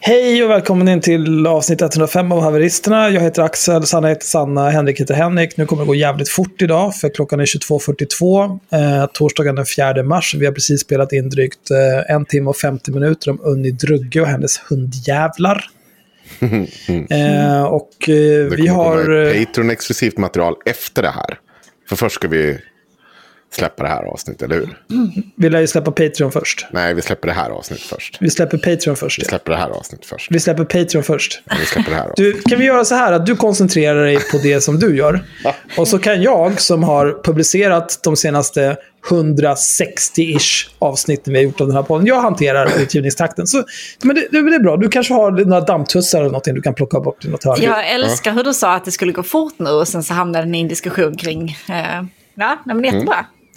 Hej och välkommen in till avsnitt 105 av Haveristerna. Jag heter Axel, Sanna heter Sanna, Henrik heter Henrik. Nu kommer det gå jävligt fort idag för klockan är 22.42. Eh, torsdagen den 4 mars. Vi har precis spelat in drygt eh, en timme och 50 minuter om Unni Drugge och hennes hundjävlar. eh, och eh, vi har... eh, Patreon-exklusivt material efter det här. För först ska vi släppa det här avsnittet, eller hur? Vi lär ju släppa Patreon först. Nej, vi släpper det här avsnittet först. Vi släpper Patreon först. Vi ja. släpper det här avsnittet först. Vi släpper Patreon först. Vi släpper det här Du, kan vi göra så här att du koncentrerar dig på det som du gör. Och så kan jag, som har publicerat de senaste 160-ish avsnitten vi har gjort av den här podden, jag hanterar utgivningstakten. Så, men det, det, är bra. Du kanske har några dammtussar eller någonting du kan plocka bort i något hörn. Jag älskar hur du sa att det skulle gå fort nu och sen så hamnade den i en diskussion kring... Eh, ja, nej, men jättebra.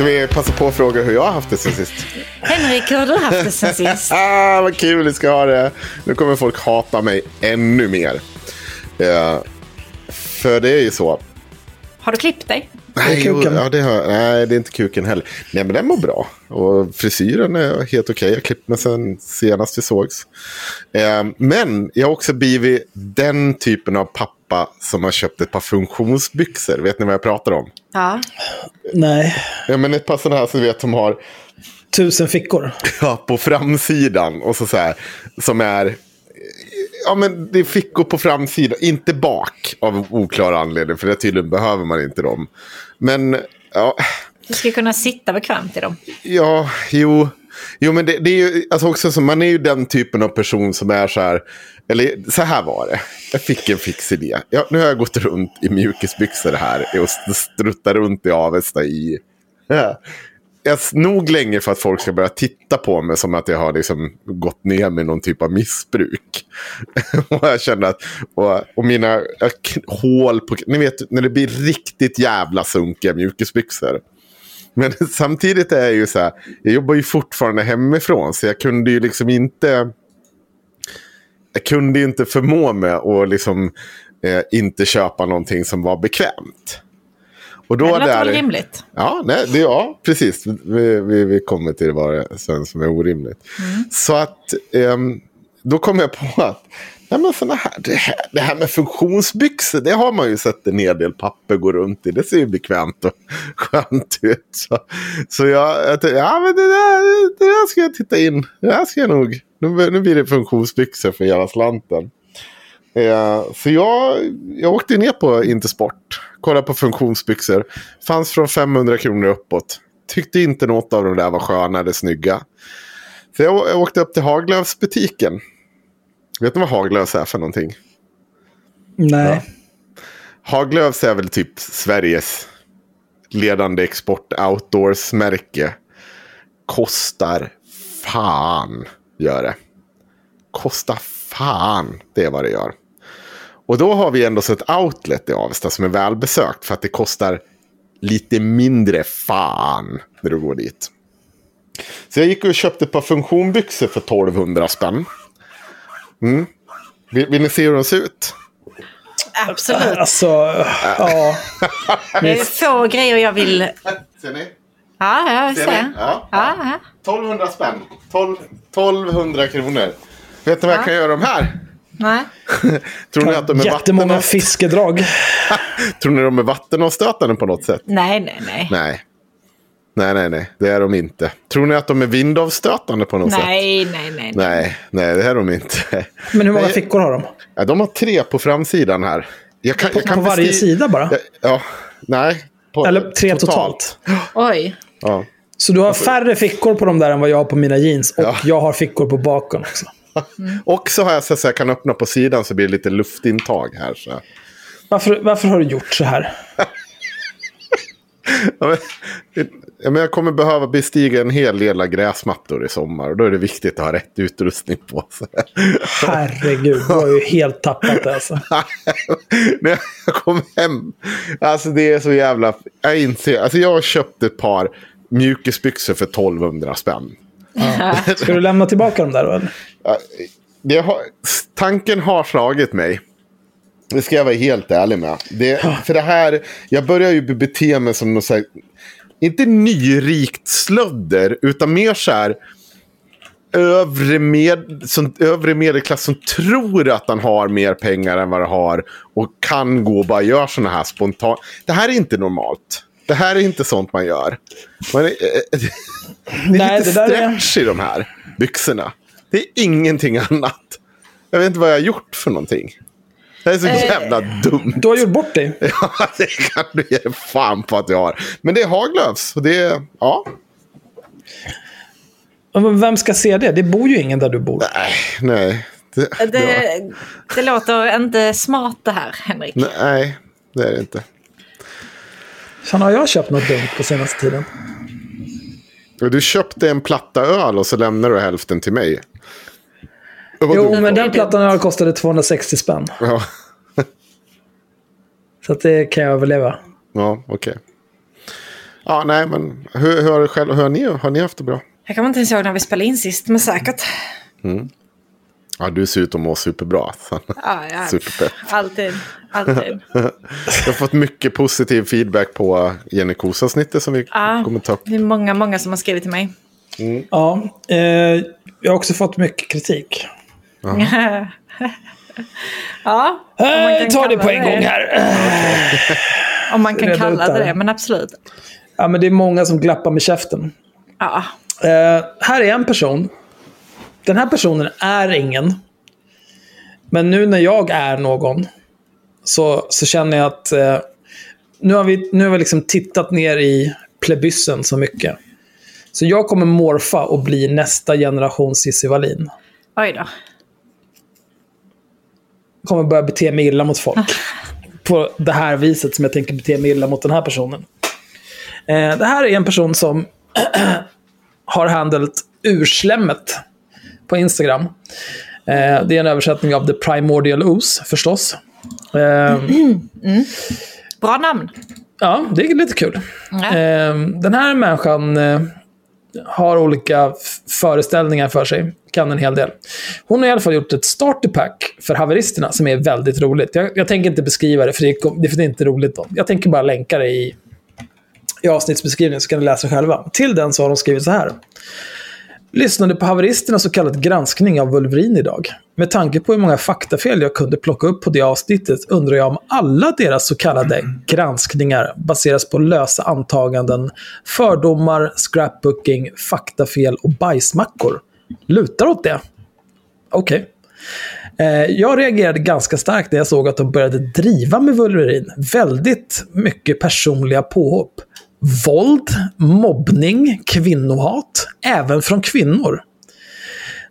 Ska vi passa på att fråga hur jag har haft det sen sist? Henrik, hur har du haft det sen sist? Ah, vad kul vi ska ha det. Nu kommer folk hata mig ännu mer. Eh, för det är ju så. Har du klippt dig? Nej, kuken. ja, det har, nej, det är inte kuken heller. Nej, men den mår bra. Och frisyren är helt okej. Jag har klippt mig sen senast vi sågs. Eh, men jag har också blivit den typen av pappa som har köpt ett par funktionsbyxor. Vet ni vad jag pratar om? Ja. Nej, Ja, men ett par sådana här som vet som har tusen fickor. ja, på framsidan. Och så, så här, som är... Ja, men det är fickor på framsidan. Inte bak av oklar anledning. För det tydligen behöver man inte dem. Men ja, Du ska kunna sitta bekvämt i dem. ja jo. Jo, men det, det är ju alltså också så. Man är ju den typen av person som är så här. Eller så här var det. Jag fick en fix idé. Ja, nu har jag gått runt i mjukisbyxor här. Och struttat runt i Avesta i... Ja. Jag nog länge för att folk ska börja titta på mig som att jag har liksom gått ner med någon typ av missbruk. och jag kände att, och, och mina jag, hål på, ni vet när det blir riktigt jävla sunkiga mjukisbyxor. Men samtidigt är jag ju så här, jag jobbar ju fortfarande hemifrån så jag kunde ju liksom inte, jag kunde ju inte förmå mig att liksom eh, inte köpa någonting som var bekvämt. Och då Det låter väl rimligt? Ja, nej, det, ja precis. Vi, vi, vi kommer till vad det sen som är orimligt. Så att ehm, då kom jag på att Ja, men såna här, det, här, det här med funktionsbyxor, det har man ju sett en hel del papper gå runt i. Det ser ju bekvämt och skönt ut. Så, så jag, jag tänkte, ja men det där, det där ska jag titta in. Det där ska jag nog. Nu, nu blir det funktionsbyxor för hela slanten. Eh, så jag, jag åkte ner på Intersport. Kollade på funktionsbyxor. Fanns från 500 kronor uppåt. Tyckte inte något av de där var sköna eller snygga. Så jag, jag åkte upp till Haglöfs butiken. Vet ni vad Haglöfs är för någonting? Nej. Haglöfs är väl typ Sveriges ledande export outdoors-märke. Kostar fan, gör det. Kostar fan, det är vad det gör. Och då har vi ändå så ett outlet i Avesta som är välbesökt för att det kostar lite mindre fan när du går dit. Så jag gick och köpte ett par funktionbyxor för 1200 spänn. Mm. Vill, vill ni se hur de ser ut? Absolut. Alltså, ja. Det är få grejer jag vill... Ser ni? Ja, jag Ser ser. Ja. Ja, ja. 1200 spänn. 12, 1200 kronor. Vet ni vad jag kan göra de här? Nej. Tror ni att de är Jättemånga vatten... fiskedrag. Tror ni de är vattenavstötande på något sätt? Nej, nej, nej. Nej. Nej, nej, nej. Det är de inte. Tror ni att de är vindavstötande på något sätt? Nej, nej, nej. Nej, nej, det är de inte. Men hur många Nej. fickor har de? Ja, de har tre på framsidan här. Jag kan, jag kan På varje sida bara? Ja, ja, nej. På, Eller tre totalt. Oj. Ja. Så du har färre fickor på de där än vad jag har på mina jeans. Och Ja. jag har fickor på baken också. Och så har jag så att jag kan öppna på sidan så blir det lite luftintag här. Så. Varför, varför har du gjort så här? Ja, men, ja, men jag kommer behöva bestiga en hel del gräsmattor i sommar. Och då är det viktigt att ha rätt utrustning på sig. Herregud, du har ju helt tappat det alltså. När jag kom hem. Alltså det är så jävla... Jag inser. Alltså jag har köpt ett par mjukisbyxor för 1200 spänn. Ska du lämna tillbaka dem där då? Eller? Ja, Det har, tanken har slagit mig. Det ska jag vara helt ärlig med. Det, för det här, jag börjar ju bete mig som något så här, inte nyrikt slödder, utan mer så här övre, med, som, övre medelklass som tror att han har mer pengar än vad han har och kan gå och bara göra sådana här spontant. Det här är inte normalt. Det här är inte sånt man gör. Man är, det är Nej, lite det där är- stretch i de här byxorna. Det är ingenting annat. Jag vet inte vad jag har gjort för någonting. Det är så jävla dumt. Du har gjort bort dig. Ja, det kan du ge fan på att jag har. Men det är Haglöfs. Och det är, ja. Men Vem ska se det? Det bor ju ingen där du bor. Nej, nej. Det, det, Det, det låter inte smart det här, Henrik. nej, det är det inte. Fan, har jag köpt något dumt på senaste tiden? Du köpte en platta öl och så lämnar du hälften till mig. Jo, men den plattan kostade 260 spänn. Ja, Så att det kan jag överleva. ja okej. Ja, nej, men hur, hur, har, du själv, hur har, ni, har ni haft det bra? Jag kommer inte ens ihåg när vi spelade in sist, men säkert. Ja, du ser ut att må superbra. Så. Ja, ja. Superpepp. Alltid. Alltid. Jag har fått mycket positiv feedback på Jenny Kos-avsnittet som vi Ja, kommer ta upp. det är många, många som har skrivit till mig. Ja, eh, jag har också fått mycket kritik. ja, om man Eh, kan ta det kalla på en gång här. Om man kan Reda kalla det det. det, men absolut. Ja, men det är många som glappar med käften. Ja, Eh, här är en person. Den här personen är ingen. Men nu när jag är någon så, så känner jag att eh, nu har vi, nu har vi liksom tittat ner i plebyssen så mycket. Så jag kommer morfa och bli nästa generation Cissi Wallin. oj då. Kommer börja bete mig illa mot folk. På det här viset som jag tänker bete mig illa mot den här personen. Eh, det här är en person som har handlat urslemmet på Instagram. Eh, det är en översättning av The Primordial Ooze, förstås. Eh, Bra namn. Ja, det är lite kul. Eh, den här människan eh, har olika föreställningar för sig. Kan en hel del. Hon har i alla fall gjort ett starterpack för haveristerna som är väldigt roligt. Jag, jag tänker inte beskriva det, för det, det för det är inte roligt. Då. Jag tänker bara länka det i, i avsnittsbeskrivningen så kan ni läsa själva. Till den så har de skrivit så här. Lyssnade på haveristernas så kallad granskning av Wolverine idag. Med tanke på hur många faktafel jag kunde plocka upp på det avsnittet undrar jag om alla deras så kallade granskningar baseras på lösa antaganden, fördomar, scrapbooking, faktafel och bajsmackor. Lutar åt det. Okej. Okay. Jag reagerade ganska starkt när jag såg att de började driva med Wolverine. Väldigt mycket personliga påhopp. Våld, mobbning, kvinnohat, även från kvinnor.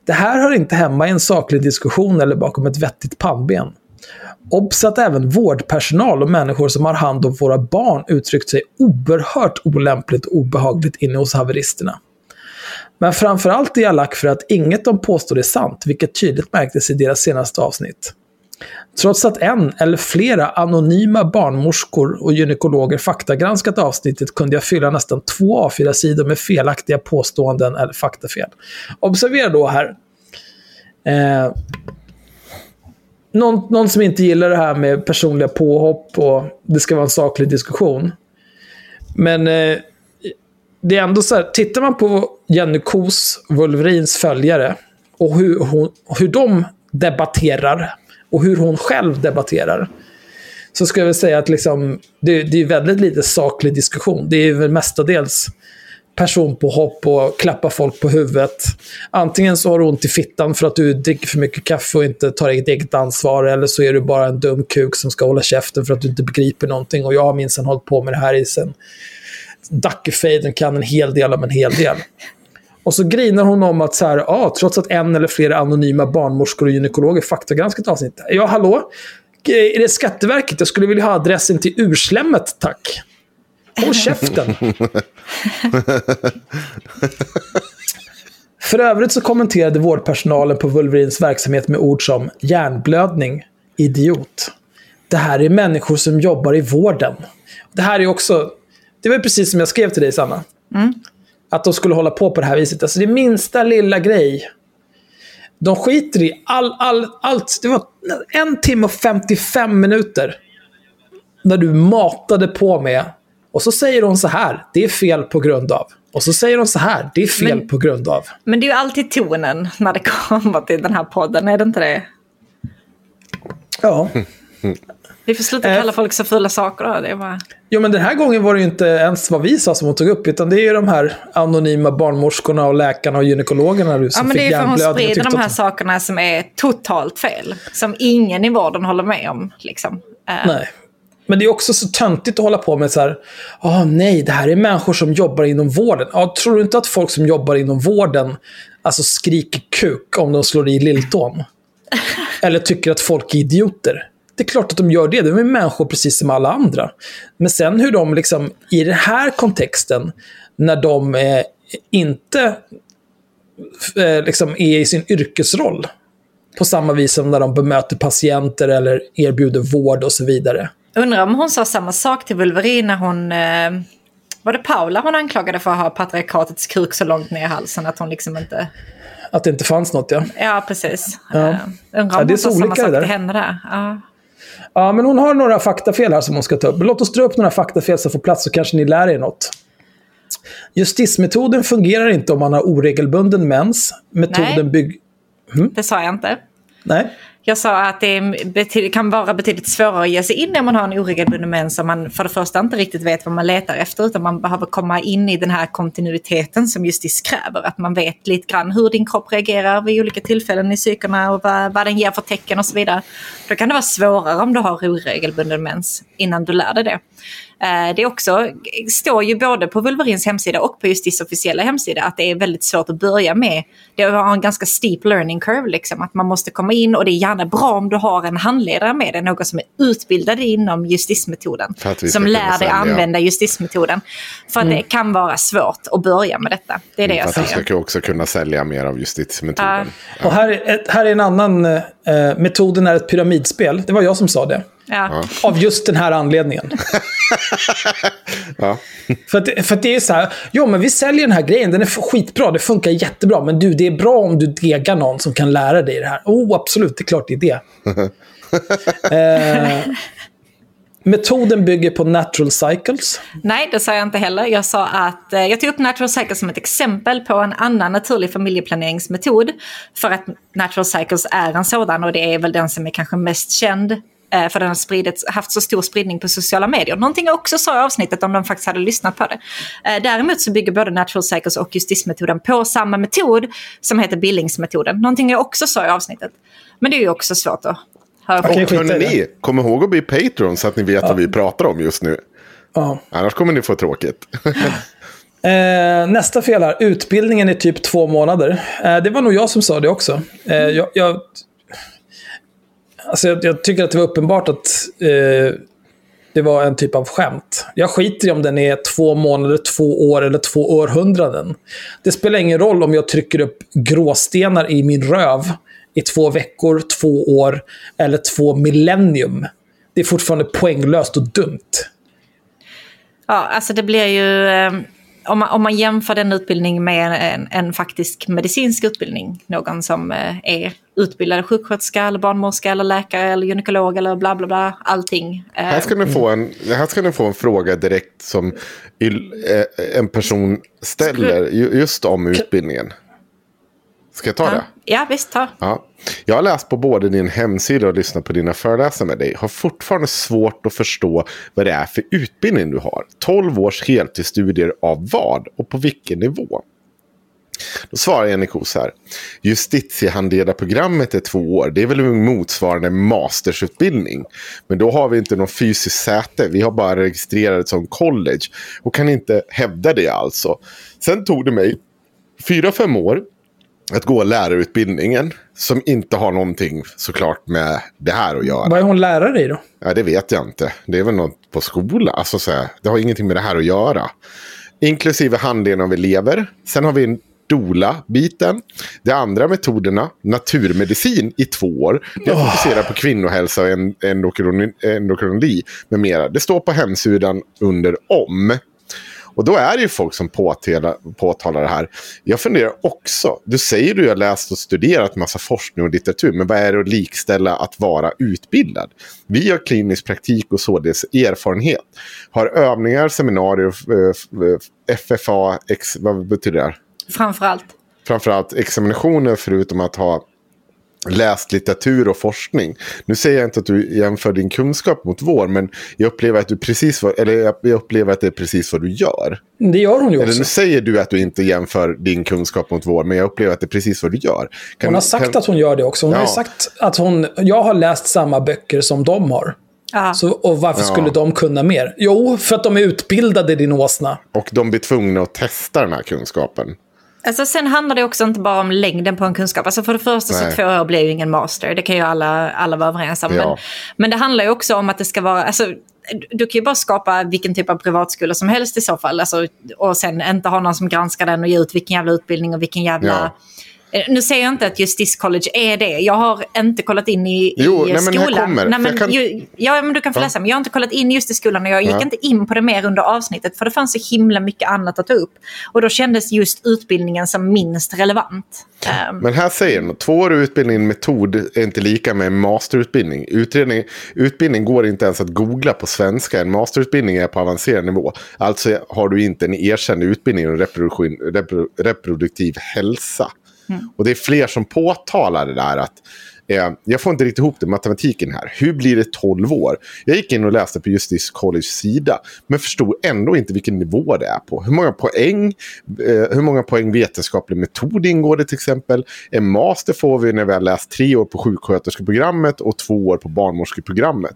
Det här hör inte hemma i en saklig diskussion eller bakom ett vettigt pannben. Obs att även vårdpersonal och människor som har hand om våra barn uttryckt sig oerhört olämpligt och obehagligt inne hos haveristerna. Men framförallt är jag lack för att inget de påstår är sant, vilket tydligt märktes i deras senaste avsnitt. Trots att en eller flera anonyma barnmorskor och gynekologer faktagranskat avsnittet kunde jag fylla nästan två A4-sidor med felaktiga påståenden eller faktafel. Observera då här. Eh, någon, någon som inte gillar det här med personliga påhopp och det ska vara en saklig diskussion. Men eh, det är ändå så här, tittar man på Jenny Kos, Wolverines följare, och hur, hon, hur de debatterar och hur hon själv debatterar. Så ska jag väl säga att liksom, det, det är väldigt lite saklig diskussion. Det är väl mestadels personpåhopp och klappa folk på huvudet. Antingen så har du ont i fittan för att du dricker för mycket kaffe och inte tar eget, eget ansvar. Eller så är du bara en dum kuk som ska hålla käften för att du inte begriper någonting. Och jag har minsann hållit på med det här i sen Dackefejden kan en hel del om en hel del. Och så grinar hon om att så här, ah, trots att en eller flera anonyma barnmorskor och gynekologer faktagranskat avsnittet. Ja, hallå? Är det Skatteverket? Jag skulle vilja ha adressen till urslemmet, tack. Håll käften. För övrigt så kommenterade vårdpersonalen på Wolverins verksamhet med ord som hjärnblödning, idiot. Det här är människor som jobbar i vården. Det här är också, det var precis som jag skrev till dig Sanna. Mm. Att de skulle hålla på på det här viset. Alltså det minsta lilla grej. De skiter i all, all, allt. Det var en timme och 55 minuter. När du matade på med. Och så säger hon så här. Det är fel på grund av. Och så säger hon så här. Det är fel Men- på grund av. Men det är ju alltid tonen när det kommer till den här podden, är det inte det? Ja. Vi får sluta Eh. kalla folk så fula saker då. Det bara... Jo, men den här gången var det ju inte ens vad vi sa som hon tog upp. Utan det är ju de här anonyma barnmorskorna och läkarna och gynekologerna nu Ja, som men det fick är för hon sprider de här att- sakerna som är totalt fel. Som ingen i vården håller med om. Liksom. Eh, Nej. Men det är också så töntigt att hålla på med så här, ah, nej, det här är människor som jobbar inom vården. Ah, tror du inte att folk som jobbar inom vården alltså skriker kuk om de slår i lilltån? Eller tycker att folk är idioter? Det är klart att de gör det. De är människor precis som alla andra. Men sen hur de liksom, i den här kontexten, när de eh, inte eh, liksom är i sin yrkesroll, på samma vis som när de bemöter patienter eller erbjuder vård och så vidare. Undrar om hon sa samma sak till Wolverine när hon... Eh, var det Paula hon anklagade för att ha patriarkatets kuk så långt ner i halsen att hon liksom inte... Att det inte fanns något, ja. Ja, precis. Ja. Eh, undrar Ja, om det är hon sa samma sak det där. till henne där. Ja. Ja, men hon har några faktafel här som hon ska ta upp. Låt oss dra upp några faktafel som får plats så kanske ni lär er något. Justismetoden fungerar inte om man har oregelbunden mens. Metoden Nej. bygg... Det sa jag inte. Nej. Jag sa att det kan vara betydligt svårare att ge sig in när man har en oregelbunden mens om man för det första inte riktigt vet vad man letar efter utan man behöver komma in i den här kontinuiteten som Justis kräver. Att man vet lite grann hur din kropp reagerar vid olika tillfällen i cyklerna och vad, vad den ger för tecken och så vidare. Då kan det vara svårare om du har oregelbunden mens innan du lär dig det. Eh, Det är också, står ju både på Wolverins hemsida och på Justis officiella hemsida att det är väldigt svårt att börja med. Det har en ganska steep learning curve, liksom, att man måste komma in och det är gärna bra om du har en handledare med dig, någon som är utbildad inom justismetoden. För att Som lär dig sälja. använda justismetoden. För att Mm. det kan vara svårt att börja med detta. Det är det För jag att vi säger. ska också kunna sälja mer av justitiemetoden. Och här, är ett, här är en annan... Eh, metoden är ett pyramidspel. Det var jag som sa det. Ja. Av just den här anledningen. Ja. För att, för att det är så här, jo men vi säljer den här grejen, den är skitbra, det funkar jättebra. Men du, det är bra om du degar någon som kan lära dig det här. Oh, absolut, det är klart det är det. eh, metoden bygger på natural cycles. Nej, det sa jag inte heller. Jag sa att eh, jag tog upp Natural Cycles som ett exempel på en annan naturlig familjeplaneringsmetod. För att Natural Cycles är en sådan och det är väl den som är kanske mest känd. Eh, För den har spridits, haft så stor spridning på sociala medier. Någonting jag också sa i avsnittet om de faktiskt hade lyssnat på det. Eh, Däremot så bygger både Natural Cycles och justismetoden på samma metod som heter Billingsmetoden. Någonting jag också sa i avsnittet. Men det är ju också svårt att höra på. Okej. Och hörni, ni, kom ihåg att bli Patreon så att ni vet vad vi pratar om just nu. Ja. Annars kommer ni få tråkigt. Eh, nästa fel här. Utbildningen är typ två månader. Eh, det var nog jag som sa det också. Eh, jag, jag, Alltså jag, jag tycker att det var uppenbart att eh, det var en typ av skämt. Jag skiter i om den är två månader, två år eller två århundraden. Det spelar ingen roll om jag trycker upp gråstenar i min röv i två veckor, två år eller två millennium. Det är fortfarande poänglöst och dumt. Ja, alltså det blir ju... Eh, om, man, om man jämför den utbildningen med en, en faktisk medicinsk utbildning, någon som eh, är utbildad sjuksköterska, eller barnmorska, eller läkare, eller gynekolog, eller bla bla bla, allting. Eh, Här ska, ni få en, här ska ni få en fråga direkt som eh, en person ställer ju- just om utbildningen. Ska jag ta det? ja, ja, visst, ta. Ja. Jag har läst på både din hemsida och lyssnat på dina föreläsningar med dig. Har fortfarande svårt att förstå vad det är för utbildning du har. 12 års heltidsstudier av vad och på vilken nivå? Då svarar Jenny Kos här. Justitiehandledarprogrammet är två år. Det är väl motsvarande mastersutbildning. Men då har vi inte någon fysisk säte. Vi har bara registrerat som college. Och kan inte hävda det alltså. Sen tog det mig fyra, fem år att gå lärarutbildningen. Som inte har någonting såklart med det här att göra. Vad är hon lärare i då? Ja, det vet jag inte. Det är väl något på skola. Alltså, så här, det har ingenting med det här att göra. Inklusive handledning av elever. Sen har vi en DOLA-biten. De andra metoderna, naturmedicin i två år. Det fokuserar på kvinnohälsa och endokrinologi med mera. Det står på hemsidan under om. Och då är det ju folk som påtalar, påtalar det här. Jag funderar också. Du säger du har läst och studerat massa forskning och litteratur. Men vad är det att likställa att vara utbildad? Vi har klinisk praktik och således erfarenhet. Har övningar, seminarier, FFA, ex, vad betyder det? Framför allt. Framförallt examinationer förutom att ha läst litteratur och forskning. Nu säger jag inte att du jämför din kunskap mot vår, men jag upplever att, du precis vad, eller jag upplever att det är precis vad du gör. Det gör hon ju Eller också. nu säger du att du inte jämför din kunskap mot vår, men jag upplever att det är precis vad du gör. Kan- Hon har sagt kan- att hon gör det också. Hon har Ja. sagt att hon, jag har läst samma böcker som de har. Så, och varför Ja. skulle de kunna mer? Jo, för att de är utbildade, din åsna. Och de blir tvungna att testa den här kunskapen. Alltså, sen handlar det också inte bara om längden på en kunskap. Alltså, för det första Nej. så två år blir ju ingen master. Det kan ju alla, alla vara överens om. Ja. Men, men det handlar ju också om att det ska vara... Alltså, du kan ju bara skapa vilken typ av privatskola som helst i så fall. Alltså, och sen inte ha någon som granskar den och ger ut vilken jävla utbildning och vilken jävla... Ja. Eh, Nu säger jag inte att Justice College är det. Jag har inte kollat in i, Jo, i nej, men här skolan. kommer. Nej, men, kan- ju, ja, men du kan få Ja. läsa. Men jag har inte kollat in just i skolan och jag gick Ja. inte in på det mer under avsnittet. För det fanns så himla mycket annat att ta upp. Och då kändes just utbildningen som minst relevant. Ehm, Men här säger den, tvåårig utbildning metod är inte lika med masterutbildning. Utredning, utbildning går inte ens att googla på svenska. En masterutbildning är på avancerad nivå. Alltså har du inte en erkänd utbildning i reproduktiv hälsa. Och det är fler som påtalar det där att eh, jag får inte riktigt ihop det, matematiken här. Hur blir det 12 år? Jag gick in och läste på Justice College sida. Men förstod ändå inte vilken nivå det är på. Hur många poäng, eh, hur många poäng vetenskaplig metod ingår det till exempel? En master får vi när vi har läst tre år på sjuksköterskeprogrammet och två år på barnmorskeprogrammet.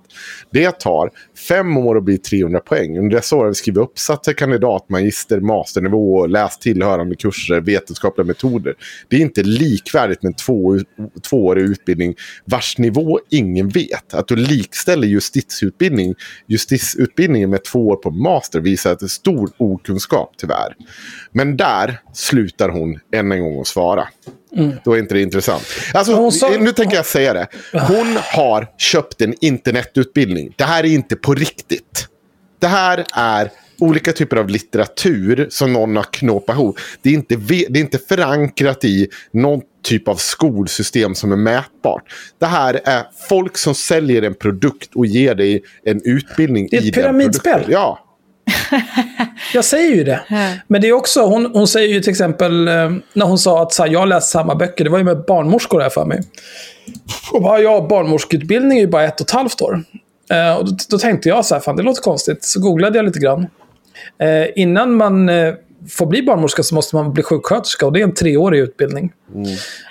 Det tar fem år att bli 300 poäng. Under dessa år har vi skrivit uppsatser, kandidat, magister, masternivå och läst tillhörande kurser, vetenskapliga metoder. Det är inte likvärdigt med en två, tvåårig utbildning vars nivå ingen vet. Att du likställer justitieutbildning, justitieutbildningen med två år på master visar att det är stor okunskap tyvärr. Men där slutar hon än en gång att svara. Då är inte det intressant. Alltså, sa- nu tänker jag säga det. Hon har köpt en internetutbildning. Det här är inte på riktigt. Det här är olika typer av litteratur som någon har knåpat ihop. Det är inte, det är inte förankrat i någon typ av skolsystem som är mätbart. Det här är folk som säljer en produkt och ger dig en utbildning Det är ett i pyramidspel. Ja, Jag säger ju det. Men det är också, hon, hon säger ju till exempel, eh, när hon sa att så här, jag läst samma böcker, det var ju med barnmorskor här för mig. Och bara, ja, barnmorskeutbildning är ju bara ett och ett halvt år. Eh, och då, då tänkte jag så här, fan det låter konstigt. Så googlade jag lite grann. Eh, innan man eh, får bli barnmorska så måste man bli sjuksköterska och det är en treårig utbildning.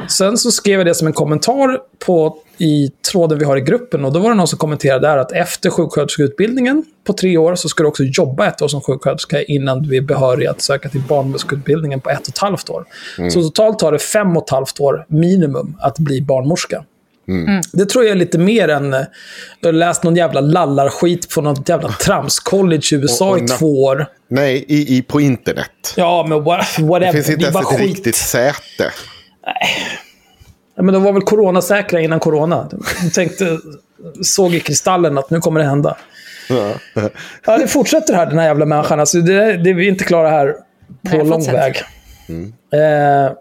Sen så skrev jag det som en kommentar på, i tråden vi har i gruppen och då var det någon som kommenterade där att efter sjuksköterskeutbildningen på tre år så ska du också jobba ett år som sjuksköterska innan du är behörig att söka till barnmorskeutbildningen på ett och ett halvt år. Så totalt tar det fem och ett halvt år minimum att bli barnmorska. Det tror jag är lite mer än... eh, Du har läst någon jävla lallarskit på något jävla tramscollege i USA Och- och i två år. Nej, i, i, på internet. Ja, men what, whatever. Det finns inte bara ens ett skit. riktigt säte. Ja, men de var väl coronasäkra innan corona. De tänkte, såg i kristallen att nu kommer det hända. Ja, det fortsätter här, den här jävla människan. Alltså, det, det är vi inte klara här på Nej, lång väg. Eh,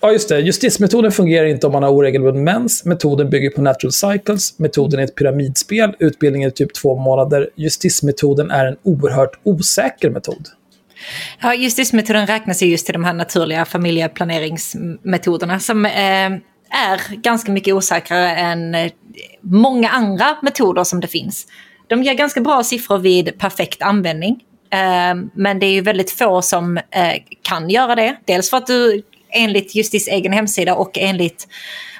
ja, just det. Justismetoden fungerar inte om man har oregelbunden mens. Metoden bygger på natural cycles. Metoden är ett pyramidspel. Utbildningen är typ två månader. Justismetoden är en oerhört osäker metod. Ja, justismetoden räknas ju just till de här naturliga familjeplaneringsmetoderna som eh, är ganska mycket osäkrare än eh, många andra metoder som det finns. De ger ganska bra siffror vid perfekt användning. Eh, men det är ju väldigt få som eh, kan göra det. Dels för att du enligt Justis egen hemsida och enligt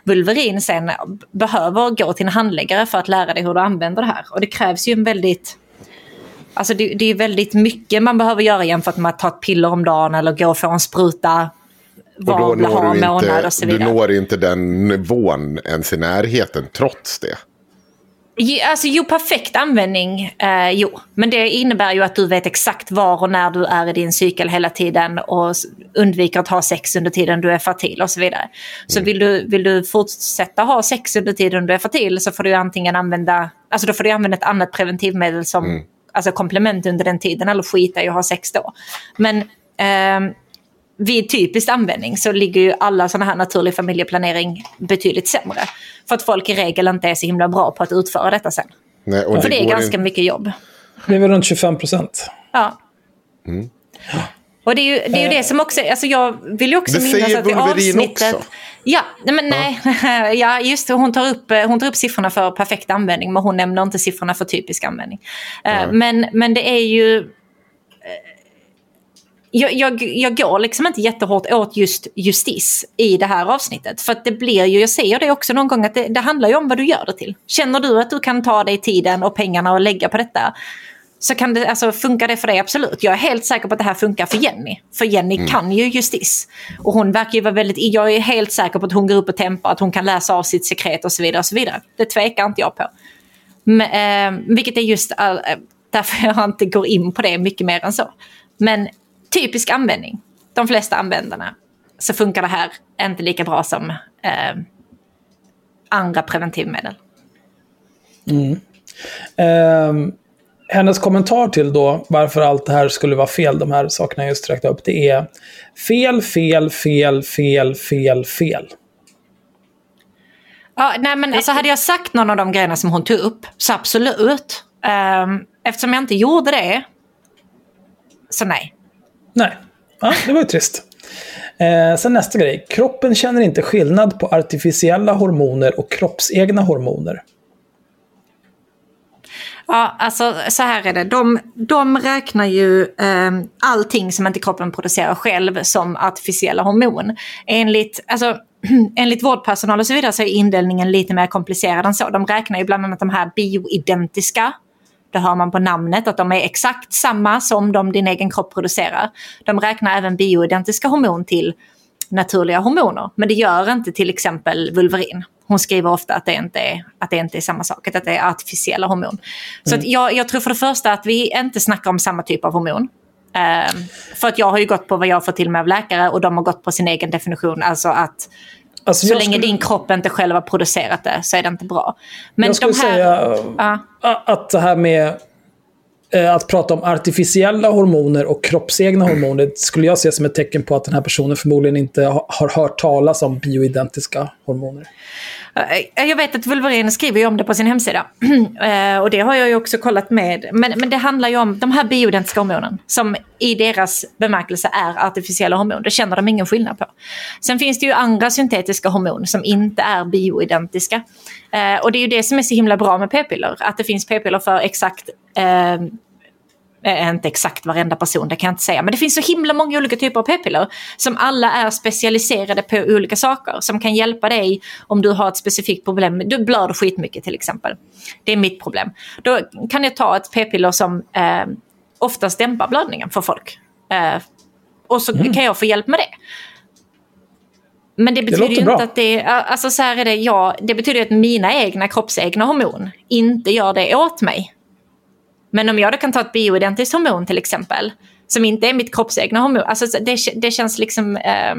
Vulverin sen behöver gå till en handläggare för att lära dig hur du använder det här. Och det krävs ju en väldigt Alltså det, det är väldigt mycket man behöver göra jämfört med att ta ett piller om dagen eller gå och få en spruta Och då var når du, inte, du når inte den nivån ens i närheten trots det. Alltså jo, perfekt användning, eh, jo. Men det innebär ju att du vet exakt var och när du är i din cykel hela tiden och undviker att ha sex under tiden du är fertil och så vidare. Så vill, du, vill du fortsätta ha sex under tiden du är fertil så får du antingen använda, alltså då får du använda ett annat preventivmedel som alltså komplement under den tiden eller skita i att ha sex då. Men ehm, vid typisk användning så ligger ju alla sådana här naturlig familjeplanering betydligt sämre. För att folk i regel inte är så himla bra på att utföra detta sen. Nej, och För det är går ganska inte- mycket jobb. Det är väl runt 25 procent. Ja. Och det är ju det, är ju det som också, alltså jag vill ju också Det minnas att i avsnittet... också. Ja, nej men nej. Ja, just det. Hon tar, upp, eh, hon tar upp siffrorna för perfekt användning, men hon nämner inte siffrorna för typisk användning. Eh, Men, men det är ju... Jag, jag, jag går liksom inte jättehårt åt just justis i det här avsnittet. För att det blir ju, jag säger det också någon gång, att det, det handlar ju om vad du gör det till. Känner du att du kan ta dig tiden och pengarna och lägga på detta, så kan det, alltså, funkar det för dig absolut. Jag är helt säker på att det här funkar för Jenny. För Jenny kan ju justis. Och hon verkar ju vara väldigt, jag är helt säker på att hon går upp och tempar, att hon kan läsa av sitt sekret och så vidare. Och så vidare. Det tvekar inte jag på. Men, eh, vilket är just all, eh, därför jag inte går in på det mycket mer än så. Men typisk användning. De flesta användarna så funkar det här inte lika bra som eh, andra preventivmedel. Ehm, hennes kommentar till då varför allt det här skulle vara fel, de här sakerna jag just räknade upp, det är fel, fel, fel, fel, fel, fel. Ja, nej, men alltså, hade jag sagt någon av de grejerna som hon tog upp, så absolut. Um, eftersom jag inte gjorde det, så nej. Nej, ja, det var ju trist. Eh, sen nästa grej. Kroppen känner inte skillnad på artificiella hormoner och kroppsegna hormoner. Ja, alltså så här är det. De, de räknar ju eh, allting som inte kroppen producerar själv som artificiella hormon. Enligt, alltså, enligt vårdpersonal och så vidare så är indelningen lite mer komplicerad än så. De räknar ju bland annat de här bioidentiska. Det hör man på namnet att de är exakt samma som de din egen kropp producerar. De räknar även bioidentiska hormon till naturliga hormoner. Men det gör inte till exempel Vulverin. Hon skriver ofta att det inte är, att det inte är samma sak, att det är artificiella hormon. Så att jag, jag tror för det första att vi inte snackar om samma typ av hormon. Ehm, för att jag har ju gått på vad jag fått till mig av läkare och de har gått på sin egen definition. Alltså att Alltså, så länge skulle- din kropp inte själv har producerat det så är det inte bra. Men jag skulle här, säga Ja. a- att det här med eh, att prata om artificiella hormoner och kroppsegna hormoner skulle jag se som ett tecken på att den här personen förmodligen inte ha- har hört talas om bioidentiska hormoner. Eh, eh, jag vet att Wolverine skriver ju om det på sin hemsida. Eh, och det har jag ju också kollat med. Men, men det handlar ju om de här bioidentiska hormonen som i deras bemärkelse är artificiella hormon. Det känner de ingen skillnad på. Sen finns det ju andra syntetiska hormon som inte är bioidentiska. Och det är ju det som är så himla bra med p-piller. Att det finns p-piller för exakt eh, Eh, inte exakt varenda person, det kan jag inte säga. Men det finns så himla många olika typer av p-piller som alla är specialiserade på olika saker. Som kan hjälpa dig om du har ett specifikt problem. Du blöder skitmycket till exempel. Det är mitt problem. Då kan jag ta ett p-piller som eh, oftast dämpar blödningen för folk. Eh, och så kan jag få hjälp med det. Men det betyder låter ju bra. inte att det... Alltså så här är det, ja, det betyder att mina egna kroppsegna hormon inte gör det åt mig. Men om jag då kan ta ett bioidentiskt hormon till exempel, som inte är mitt kroppsegna hormon, alltså så det, det känns liksom... Eh,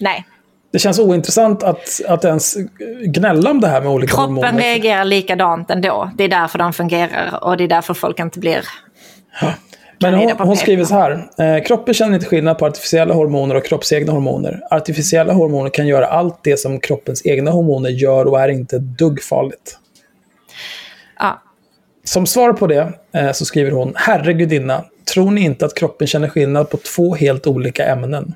nej. Det känns ointressant att, att ens gnälla om det här med olika Kroppen hormoner. reagerar likadant ändå. Det är därför den fungerar och det är därför folk inte blir... Men hon, hon skriver så här. Eh, kroppen känner inte skillnad på artificiella hormoner och kroppsegna hormoner. Artificiella hormoner kan göra allt det som kroppens egna hormoner gör och är inte ett dugg farligt. Ja, som svar på det eh, så skriver hon, herregudinna, tror ni inte att kroppen känner skillnad på två helt olika ämnen?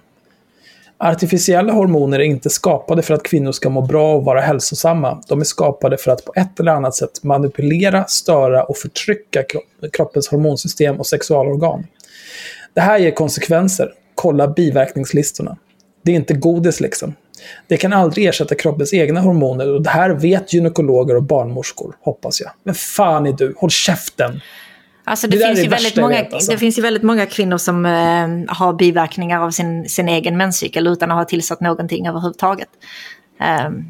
Artificiella hormoner är inte skapade för att kvinnor ska må bra och vara hälsosamma. De är skapade för att på ett eller annat sätt manipulera, störa och förtrycka kro- kroppens hormonsystem och sexualorgan. Det här ger konsekvenser. Kolla biverkningslistorna. Det är inte godis liksom. Det kan aldrig ersätta kroppens egna hormoner och det här vet gynekologer och barnmorskor, hoppas jag. Men fan är du? Håll käften! Alltså det, Det finns ju väldigt många, vet, alltså. det finns ju väldigt många kvinnor som eh, har biverkningar av sin, sin egen menscykel utan att ha tillsatt någonting överhuvudtaget. Ehm,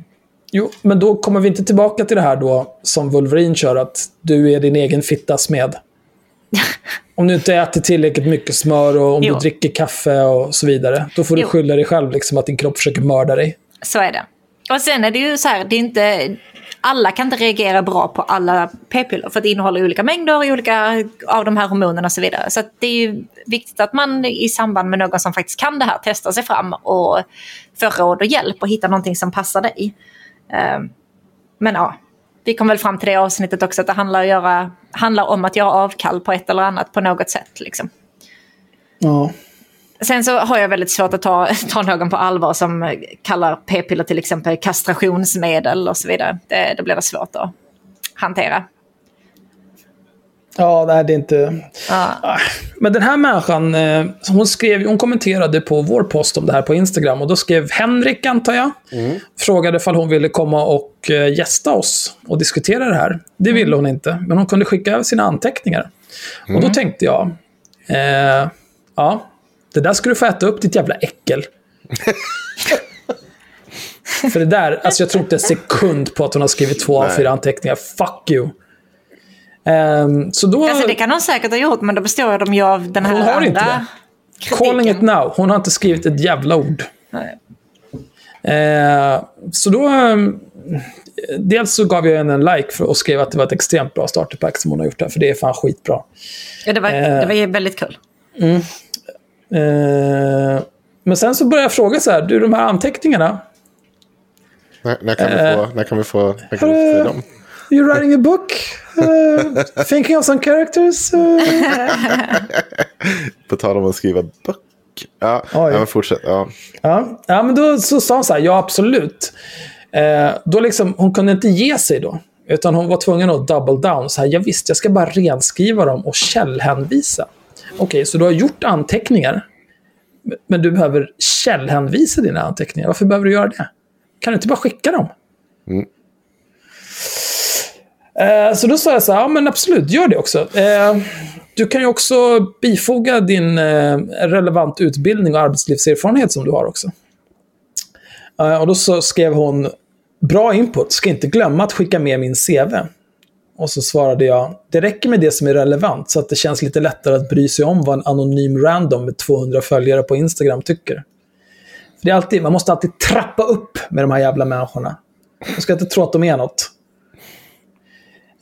Jo, men då kommer vi inte tillbaka till det här då som Wolverine kör, att du är din egen fitta smed. Om du inte äter tillräckligt mycket smör och om Jo. du dricker kaffe och så vidare, då får du Jo. skylla dig själv liksom att din kropp försöker mörda dig. så är det. Och sen är det ju så här, det är inte, alla kan inte reagera bra på alla p-piller för det innehåller olika mängder olika av de här hormonerna och så vidare. Så det är ju viktigt att man i samband med någon som faktiskt kan det här testar sig fram och får råd och hjälp och hittar någonting som passar dig. Ehm, Men ja, vi kom väl fram till det avsnittet också att det handlar, att göra, handlar om att göra avkall på ett eller annat på något sätt. Liksom. Ja. Sen så har jag väldigt svårt att ta, ta någon på allvar som kallar p-piller till exempel kastrationsmedel och så vidare. Det, det blir det svårt att hantera. Ja, nej, det är inte... Ah, Men den här människan, eh, hon, skrev, hon kommenterade på vår post om det här på Instagram. Och då skrev Henrik, antar jag, frågade ifall hon ville komma och eh, gästa oss och diskutera det här. Det ville hon inte, men hon kunde skicka över sina anteckningar. Och då tänkte jag, eh, ja, det där ska du få äta upp ditt jävla äckel. För det där, alltså jag tror inte en sekund på att hon har skrivit två av fyra anteckningar. Fuck you. Ehm, så då... Alltså det kan hon säkert ha gjort men då består de ju av den här Hon har andra inte det. kritiken. Calling it now. Hon har inte skrivit ett jävla ord. Nej. Eh, så då... eh, dels så gav jag henne en like för, och skrev att det var ett extremt bra starterpack som hon har gjort där, för det är fan skitbra. Ja, det, var, Eh. det var ju väldigt kul. Eh, men sen så började jag fråga så här, du de här anteckningarna, När, när, kan vi få, när kan vi få, när kan vi få se dem? You writing a book? Eh, thinking of some characters? Eh, På tal om att skriva böcker. Ja, ja men fortsätt. Ja. Ja, ja men då så sa hon så här, ja absolut. Eh, då liksom, hon kunde inte ge sig då. Utan hon var tvungen att double down. Så här, ja, visst, jag ska bara renskriva dem och källhänvisa. Okej, så du har gjort anteckningar. Men du behöver källhänvisa dina anteckningar. Varför behöver du göra det? Kan du inte bara skicka dem? Eh, Eh, så då sa jag så här, ja men absolut, gör det också. Eh, du kan ju också bifoga din eh, relevant utbildning och arbetslivserfarenhet som du har också. Och då så skrev hon, bra input, ska inte glömma att skicka med min CV. Och så svarade jag, det räcker med det som är relevant så att det känns lite lättare att bry sig om vad en anonym random med 200 följare på Instagram tycker. För det är alltid, man måste alltid trappa upp med de här jävla människorna. Man ska inte tro att de är något.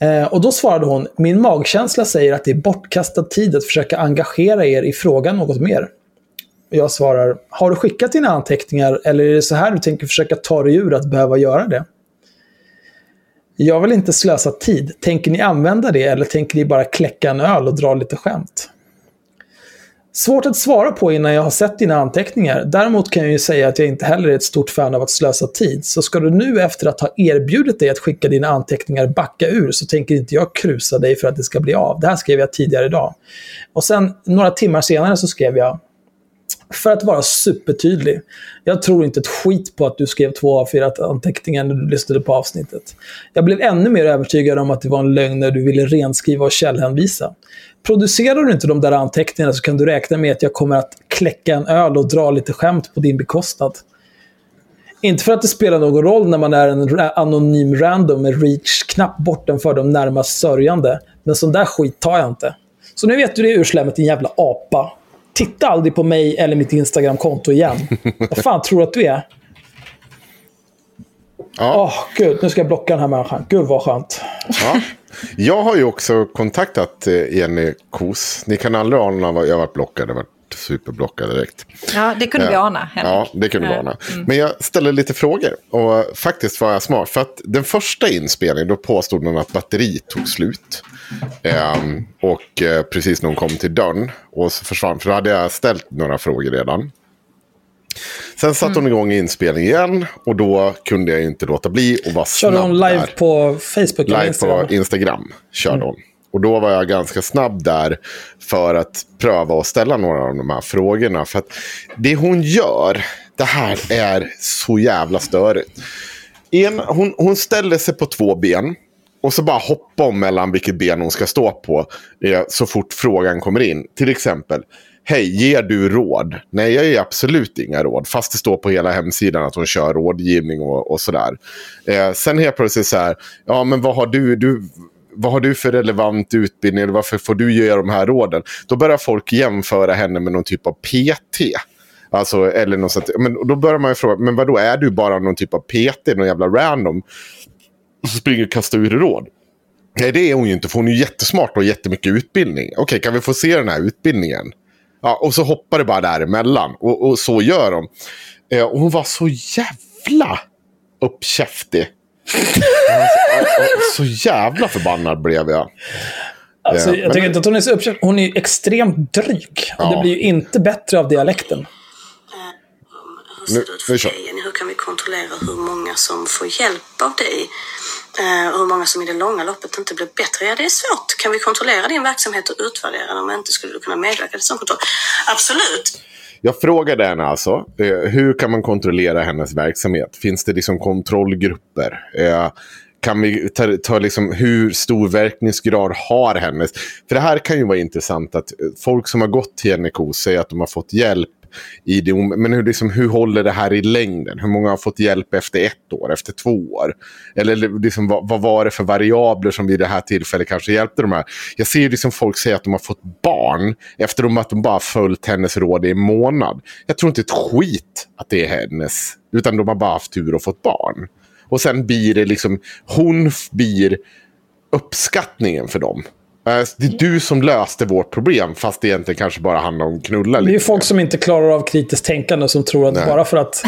Eh, och då svarade hon, min magkänsla säger att det är bortkastad tid att försöka engagera er i frågan något mer. Jag svarar, har du skickat dina anteckningar eller är det så här du tänker försöka ta dig ur att behöva göra det? Jag vill inte slösa tid. Tänker ni använda det eller tänker ni bara kläcka en öl och dra lite skämt? Svårt att svara på innan jag har sett dina anteckningar. Däremot kan jag ju säga att jag inte heller är ett stort fan av att slösa tid. Så ska du nu efter att ha erbjudit dig att skicka dina anteckningar backa ur så tänker inte jag krusa dig för att det ska bli av. Det här skrev jag tidigare idag. Och sen några timmar senare så skrev jag för att vara supertydlig. Jag tror inte ett skit på att du skrev två av fyra anteckningar när du lyssnade på avsnittet. Jag blev ännu mer övertygad om att det var en lögn när du ville renskriva och källhänvisa. Producerar du inte de där anteckningarna så kan du räkna med att jag kommer att kläcka en öl och dra lite skämt på din bekostnad. Inte för att det spelar någon roll när man är en anonym random med reach-knapp bortom för de närmast sörjande. Men sån där skit tar jag inte. Så nu vet du det urslämmet, din jävla apa. Titta aldrig på mig eller mitt Instagram-konto igen. Vad fan tror du att du är? Ja. Åh, gud. Nu ska jag blocka den här människan. Gud vad skönt. Ja. Jag har ju också kontaktat eh, Jenny Kos. Ni kan aldrig ana vad jag varit blockad. Jag har varit superblockad direkt. Ja, det kunde vi ana. Henrik. Ja, det kunde vi Ja. ana. Men jag ställde lite frågor. Och faktiskt var jag smart. För att den första inspelningen, då påstod någon att batteriet tog slut. Ehm, och eh, precis när hon kom till dörren. Och så försvann. För då hade jag ställt några frågor redan. Sen satte hon igång inspelningen igen. Och då kunde jag inte låta bli att vara Körde snabb hon live där. på Facebook Live Instagram? på Instagram körde hon. Och då var jag ganska snabb där för att pröva att ställa några av de här frågorna. För att det hon gör, det här är så jävla störigt. En, hon, hon ställer sig på två ben. Och så bara hoppa om mellan vilket ben hon ska stå på eh, så fort frågan kommer in. Till exempel, hej, ger du råd? Nej, jag ger absolut inga råd. Fast det står på hela hemsidan att hon kör rådgivning och, och sådär. Eh, sen helt plötsligt så här, ja men vad har du, du, vad har du för relevant utbildning? Eller varför får du ge de här råden? Då börjar folk jämföra henne med någon typ av PT. Alltså, eller något sånt. Men då börjar man ju fråga, men vad då är du bara någon typ av PT, någon jävla random? Och så springer och kastar ur råd. Nej, det är hon ju inte, för hon är jättesmart och har jättemycket utbildning. Okej, kan vi få se den här utbildningen? Ja, och så hoppar det bara däremellan. Och, och så gör de. Eh, och hon var så jävla uppkäftig. så jävla förbannad blev jag. Alltså, Ja, jag men- tycker inte att hon är så uppkänd. Hon är ju extremt dryg. Och Ja. det blir ju inte bättre av dialekten. Hur Nu- nu kör. Hur kan vi kontrollera hur många som får hjälp av dig? Eh, och hur många som i det långa loppet inte blir bättre? Ja, det är svårt. Kan vi kontrollera din verksamhet och utvärdera den? Om inte skulle du kunna medverka till sån kontroll? Absolut. Jag frågade henne alltså, eh, hur kan man kontrollera hennes verksamhet? Finns det liksom kontrollgrupper? Eh, kan vi ta, ta liksom, hur stor verkningsgrad har hennes? För det här kan ju vara intressant att folk som har gått till NK säger att de har fått hjälp i det. Men hur, liksom, hur håller det här i längden? Hur många har fått hjälp efter ett år, efter två år? Eller liksom, vad, vad var det för variabler som vid det här tillfället kanske hjälpte de här? Jag ser ju liksom folk säga att de har fått barn efter att de bara följt hennes råd i en månad. Jag tror inte ett skit att det är hennes. Utan de har bara haft tur och fått barn. Och sen blir det liksom, hon blir uppskattningen för dem. Eh, Det är du som löste vårt problem, fast det egentligen kanske bara handlar om knulla Det är ju lite. folk som inte klarar av kritiskt tänkande som tror att Nej. bara för att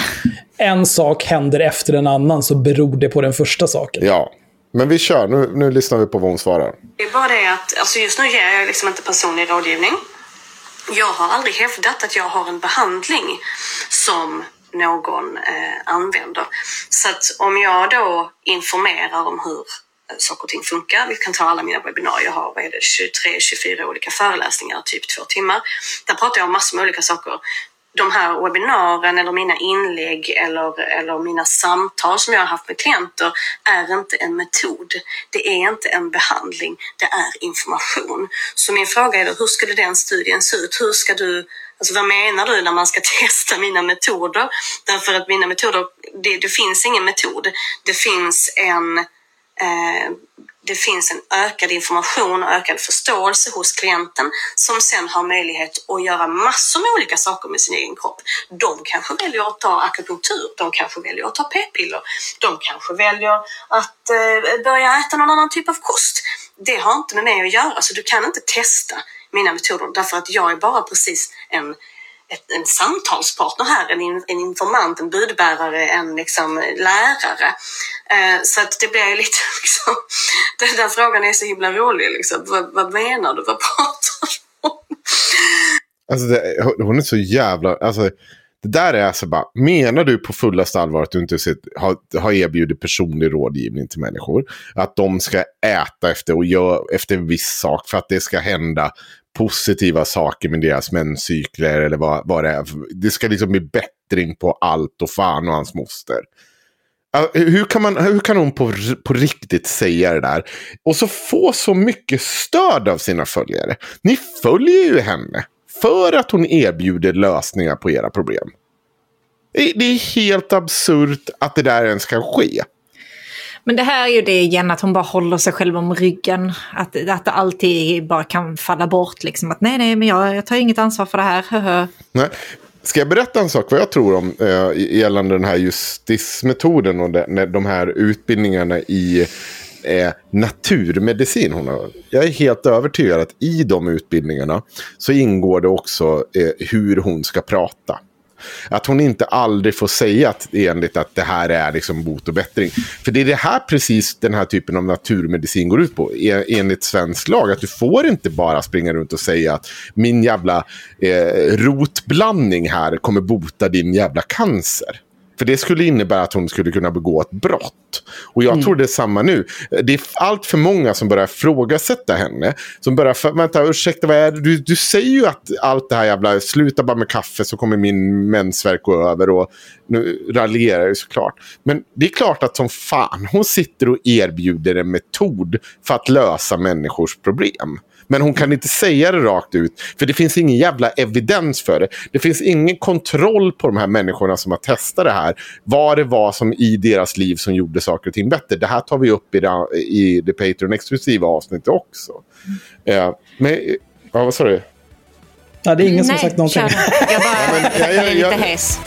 en sak händer efter en annan så beror det på den första saken. Ja, men vi kör. Nu, nu lyssnar vi på vad hon svarar. Det är bara det att alltså just nu ger jag liksom inte personlig rådgivning. Jag har aldrig hävdat att jag har en behandling som någon eh, använder. Så att om jag då informerar om hur Eh, saker och ting funkar. Vi kan ta alla mina webbinarier. Jag har vad är det, 23-24 olika föreläsningar, typ två timmar. Där pratar jag om massor med olika saker. De här webbinarien eller mina inlägg eller, eller mina samtal som jag har haft med klienter är inte en metod. Det är inte en behandling. Det är information. Så min fråga är då, hur skulle den studien se ut? Hur ska du Alltså vad menar du när man ska testa mina metoder? Därför att mina metoder, det, det finns ingen metod. Det finns en Eh, det finns en ökad information och ökad förståelse hos klienten som sen har möjlighet att göra massor med olika saker med sin egen kropp. De kanske väljer att ta akupunktur, de kanske väljer att ta p-piller, de kanske väljer att eh, börja äta någon annan typ av kost. Det har inte med mig att göra, så du kan inte testa mina metoder därför att jag är bara precis en ett, en samtalspartner här, en, en informant, en budbärare, en liksom, lärare. Eh, så att det blir ju lite liksom, den där frågan är så himla rolig. Liksom. Vad, vad menar du? Vad pratar du om? Alltså det, hon är så jävla... Alltså, det där är alltså bara, menar du på fullaste allvar att du inte sett, har, har erbjudit personlig rådgivning till människor? Att de ska äta efter, och gör, efter en viss sak för att det ska hända positiva saker med deras menscykler eller vad, vad det är. Det ska liksom bli bättring på allt och fan och hans moster. Hur kan, man, hur kan hon på, på riktigt säga det där? Och så få så mycket stöd av sina följare. Ni följer ju henne för att hon erbjuder lösningar på era problem. Det är helt absurt att det där ens kan ske. Men det här är ju det igen, att hon bara håller sig själv om ryggen. Att, att det alltid bara kan falla bort. Liksom. Att nej, nej, men jag, jag tar inget ansvar för det här. Nej. Ska jag berätta en sak vad jag tror om eh, gällande den här justismetoden och de, de här utbildningarna i eh, naturmedicin? Hon har. Jag är helt övertygad att i de utbildningarna så ingår det också eh, hur hon ska prata. Att hon inte aldrig får säga att, enligt att det här är liksom bot och bättring. För det är det här precis den här typen av naturmedicin går ut på. E, enligt svensk lag. Att du får inte bara springa runt och säga att min jävla eh, rotblandning här kommer bota din jävla cancer. För det skulle innebära att hon skulle kunna begå ett brott. Och jag tror det är samma nu. Det är allt för många som börjar ifrågasätta henne. Som börjar, vänta ursäkta vad är det? Du, du säger ju att allt det här jävla, sluta bara med kaffe så kommer min mensvärk gå över. Och nu raljerar jag såklart. Men det är klart att som fan hon sitter och erbjuder en metod för att lösa människors problem. Men hon kan inte säga det rakt ut. För det finns ingen jävla evidens för det. Det finns ingen kontroll på de här människorna som har testat det här. Vad det var som i deras liv som gjorde saker och ting bättre. Det här tar vi upp i det, i det Patreon-exklusiva avsnittet också. Mm. men, ja, vad sa du? Ja, det är ingen som har sagt någonting. kör. Jag bara men jag- jag- lite hes.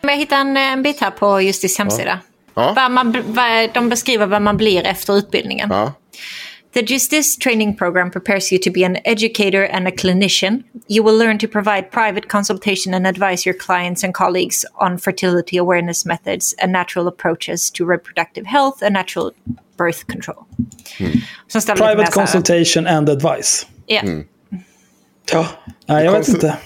Jag hittade en, en bit här på Justis hemsida. Ja. Vad man, vad, de beskriver vad man blir efter utbildningen. Ja. The Justice Training Program prepares you to be an educator and a clinician. You will learn to provide private consultation and advise your clients and colleagues on fertility awareness methods and natural approaches to reproductive health and natural birth control. Mer Private consultation and advice. Ja. Ja, nej, jag vet inte.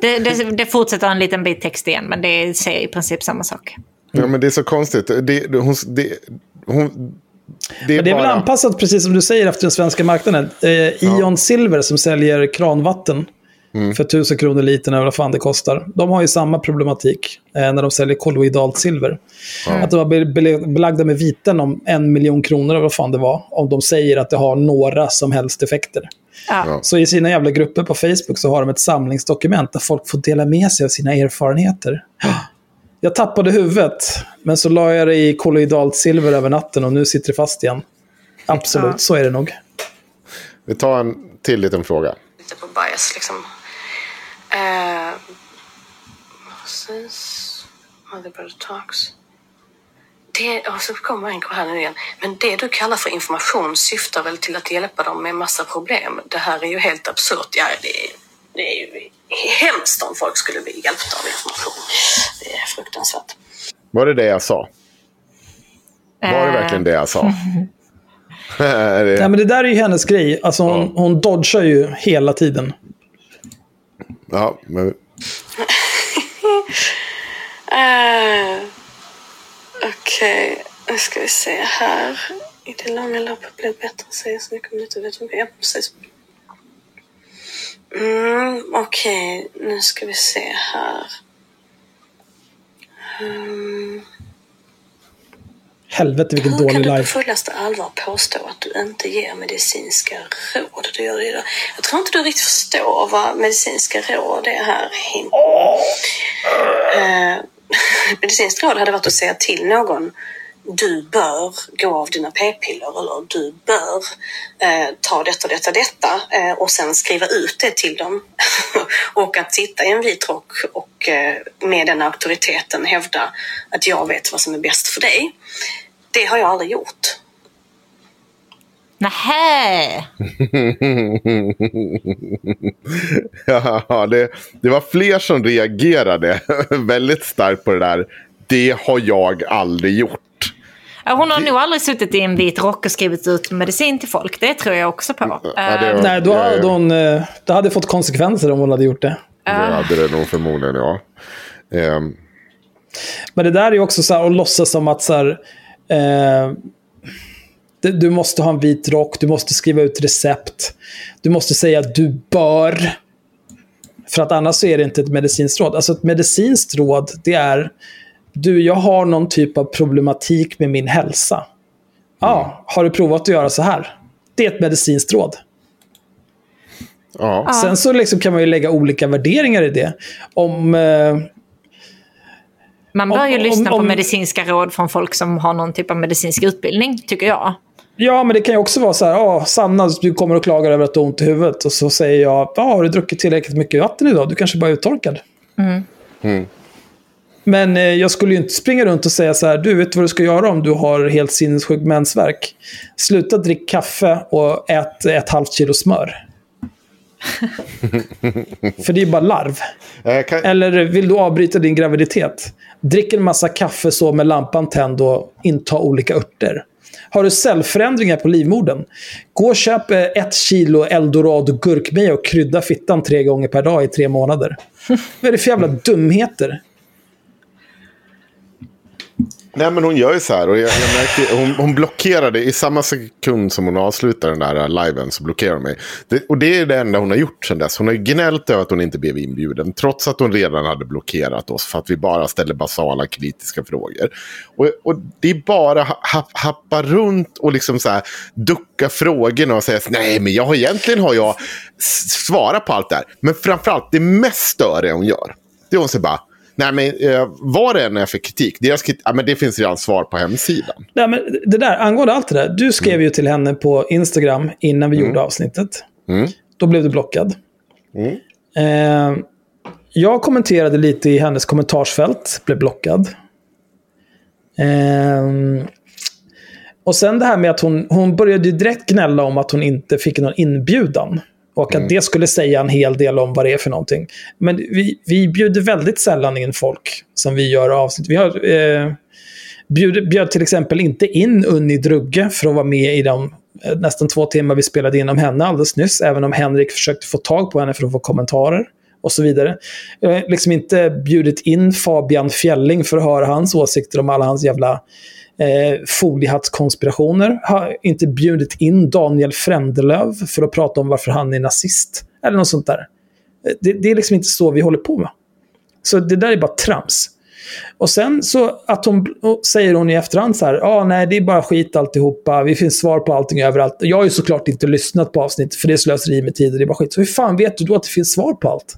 Det, det, det fortsätter en liten bit text igen, men det säger i princip samma sak. Ja, men det är så konstigt. Det, det, hon, det, hon, det är, Men det är väl anpassat, precis som du säger, efter den svenska marknaden. Eh, Ion Silver som säljer kranvatten Mm. för 1000 kronor litern eller vad fan det kostar. De har ju samma problematik eh, när de säljer kolloidalt silver. Att de var be- be- belagda med viten om en miljon kronor eller vad fan det var. Om de säger att det har några som helst effekter. Ja. Så i sina jävla grupper på Facebook så har de ett samlingsdokument där folk får dela med sig av sina erfarenheter. Jag tappade huvudet, men så la jag det i kolloidalt silver över natten och nu sitter det fast igen. Absolut, Ja. så är det nog. Vi tar en till liten fråga. lite på bias liksom. Eh, precis. Mother Brother Talks. Det, och så kommer en här nu igen. Men det du kallar för information syftar väl till att hjälpa dem med massa problem. Det här är ju helt absurt. Ja, det, är- det är ju hemskt om folk skulle bli hjälpta av information. Det är fruktansvärt. Var det det jag sa? Var det Eh, verkligen det jag sa? Är det- Ja, men det där är ju hennes grej. Alltså hon, hon dodgar ju hela tiden. ja, men, Uh, Okej, nu ska vi se här. I det långa loppet blir det bättre att säga så mycket om det inte vet om det. Ja, precis. Mm, Okej, nu ska vi se här. Um, Helvete vilken hur kan dålig du på live. fullaste allvar påstå att du inte ger medicinska råd? Du gör det. Jag tror inte du riktigt förstår vad medicinska råd är här. Eh, medicinskt råd hade varit att säga till någon du bör gå av dina p-piller eller du bör eh, ta detta, detta, detta eh, och sen skriva ut det till dem. och att sitta i en vit rock och eh, med den auktoriteten hävda att jag vet vad som är bäst för dig. Det har jag aldrig gjort. Nähä! ja, det, det var fler som reagerade väldigt starkt på det där. Det har jag aldrig gjort. Hon har nog aldrig suttit i en vit rock och skrivit ut medicin till folk. Det tror jag också på. Ja, det, Eh, Nej, då hade hon... eh, Det hade fått konsekvenser om hon hade gjort det. Det hade det nog förmodligen, ja. Ehm, Men det där är ju också så här att låtsas som att så här, eh, det- du måste ha en vit rock, du måste skriva ut recept. Du måste säga att du bör. För att annars så är det inte ett medicinskt råd. Alltså ett medicinskt råd, det är du, jag har någon typ av problematik med min hälsa. Ja, har du provat att göra så här? Det är ett medicinskt råd. Ja. Sen så liksom kan man ju lägga olika värderingar i det. Om... Eh, Man bör ju Om- lyssna om- på om- medicinska råd från folk som har någon typ av medicinsk utbildning, tycker jag. Ja, men det kan ju också vara så här, ja, Sanna, du kommer och klagar över att du har ont i huvudet. Och så säger jag, ja, har du druckit tillräckligt mycket vatten idag? Du kanske bara är uttorkad. Men eh, jag skulle ju inte springa runt och säga så här, du vet vad du ska göra om du har helt sinnessjuk mensvärk? Sluta drick kaffe och ät ett halvt kilo smör. För det är ju bara larv. Kan, Eller vill du avbryta din graviditet? Drick en massa kaffe så med lampan tänd och inta olika örter. Har du cellförändringar på livmodern? Gå och köp eh, ett kilo eldorado gurkmeja och krydda fittan tre gånger per dag i tre månader. Vad är det för jävla dumheter? Nej, men hon gör ju så här. Och jag, jag märkte, hon, hon blockerade i samma sekund som hon avslutar den där äh, liven så blockerar hon mig. Det, och det är det enda hon har gjort sedan dess. Hon har ju gnällt över att hon inte blev inbjuden. Trots att hon redan hade blockerat oss för att vi bara ställer basala kritiska frågor. Och, och det är bara ha, happa runt och liksom så här ducka frågorna och säga nej men jag har egentligen har jag svarat på allt det här. Men framförallt det mest störiga hon gör. Det är hon säger bara Nej, men eh, vad det än är för kritik, deras kritik ja, men det finns redan svar på hemsidan. Nej, men det där, angående allt det där. Du skrev ju till henne på Instagram innan vi gjorde avsnittet. Mm. Då blev du blockad. Eh, jag kommenterade lite i hennes kommentarsfält, blev blockad. Eh, och sen det här med att hon, hon började direkt gnälla om att hon inte fick någon inbjudan. Och att det skulle säga en hel del om vad det är för någonting. Men vi, vi bjuder väldigt sällan in folk som vi gör avsnitt. Vi har, eh, bjöd, bjöd till exempel inte in Unni Drugge för att vara med i de eh, nästan två timmar vi spelade in om henne alldeles nyss. Även om Henrik försökte få tag på henne för att få kommentarer. Och så vidare. Jag har liksom inte bjudit in Fabian Fjälling för att höra hans åsikter om alla hans jävla eh, foliehattskonspirationer. Har inte bjudit in Daniel Frändelöv för att prata om varför han är nazist. Eller något sånt där. Eh, det, det är liksom inte så vi håller på med. Så det där är bara trams. Och sen så att hon, säger hon i efterhand så här, ja ah, nej det är bara skit alltihopa, vi finns svar på allting överallt. Jag har ju såklart inte lyssnat på avsnittet för det är slöseri med tid och det är bara skit. Så hur fan vet du då att det finns svar på allt?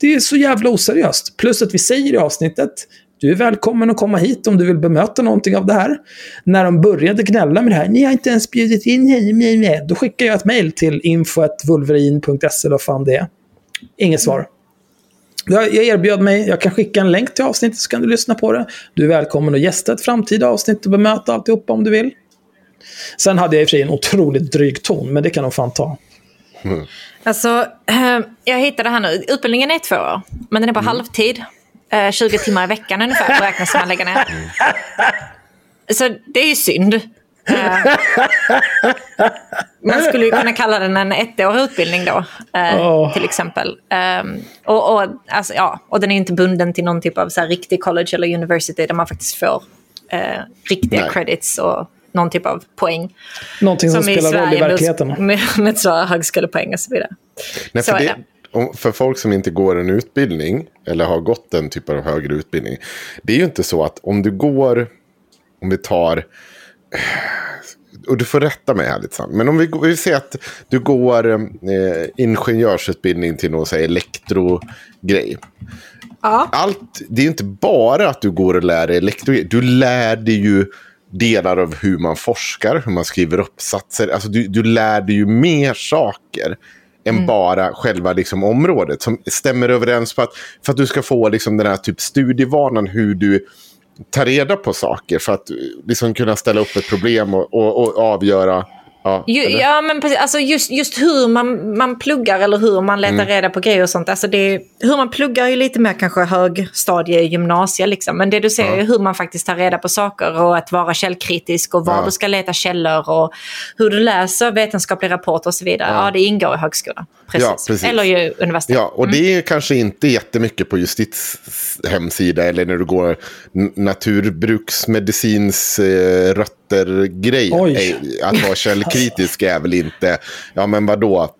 Det är så jävla oseriöst. Plus att vi säger i avsnittet, du är välkommen att komma hit om du vill bemöta någonting av det här. När de började gnälla med det här, ni har inte ens bjudit in henne, då skickar jag ett mejl till info.vulverin.se eller vad fan det är. Inget svar. Jag, jag erbjöd mig, jag kan skicka en länk till avsnittet så kan du lyssna på det. Du är välkommen att gästa ett framtida avsnitt och bemöta alltihopa om du vill. Sen hade jag i och för sig en otroligt dryg ton, men det kan de fan ta. Alltså, eh, jag hittade här nu. Utbildningen är två år, men den är på halvtid. Eh, 20 timmar i veckan ungefär beräknas man lägga ner. Så det är ju synd. Eh, man skulle ju kunna kalla den en ettårig utbildning då, eh, till exempel. Eh, och, och, alltså, ja, och den är inte bunden till någon typ av så här, riktig college eller university där man faktiskt får eh, riktiga Nej. credits och någon typ av poäng. Någonting som, spelar roll i verkligheten. Med, med, med så högskolepoäng och så vidare. Nej, Så det, om- för folk som inte går en utbildning eller har gått en typ av högre utbildning. Det är ju inte så att om du går, om vi tar, och du får rätta mig här lite sant, men om vi, vi säger att du går eh, ingenjörsutbildning till någon så här, elektrogrej. Ja. Allt, det är ju inte bara att du går och lär dig elektrogrej. Du lär dig ju delar av hur man forskar, hur man skriver uppsatser. Alltså du, du lär dig ju mer saker än bara själva liksom, området. Som stämmer överens på att, för att du ska få liksom, den här typ studievanan hur du tar reda på saker. För att liksom, kunna ställa upp ett problem och, och, och avgöra. Ja, Ju, ja, men precis. Alltså just, just hur man, man pluggar eller hur man letar reda på grejer och sånt. Alltså det, hur man pluggar är ju lite mer kanske högstadie, gymnasie liksom. Men det du ser är hur man faktiskt tar reda på saker och att vara källkritisk och var Ja. du ska leta källor och hur du läser vetenskapliga rapporter och så vidare. Ja, det ingår i högskolan. Precis. Ja, precis. Eller ju universitet. Ja, och det är kanske inte jättemycket på Justits hemsida eller när du går naturbruksmedicins eh. Oj. Eh, Att vara källkritisk är väl inte, ja men vadå,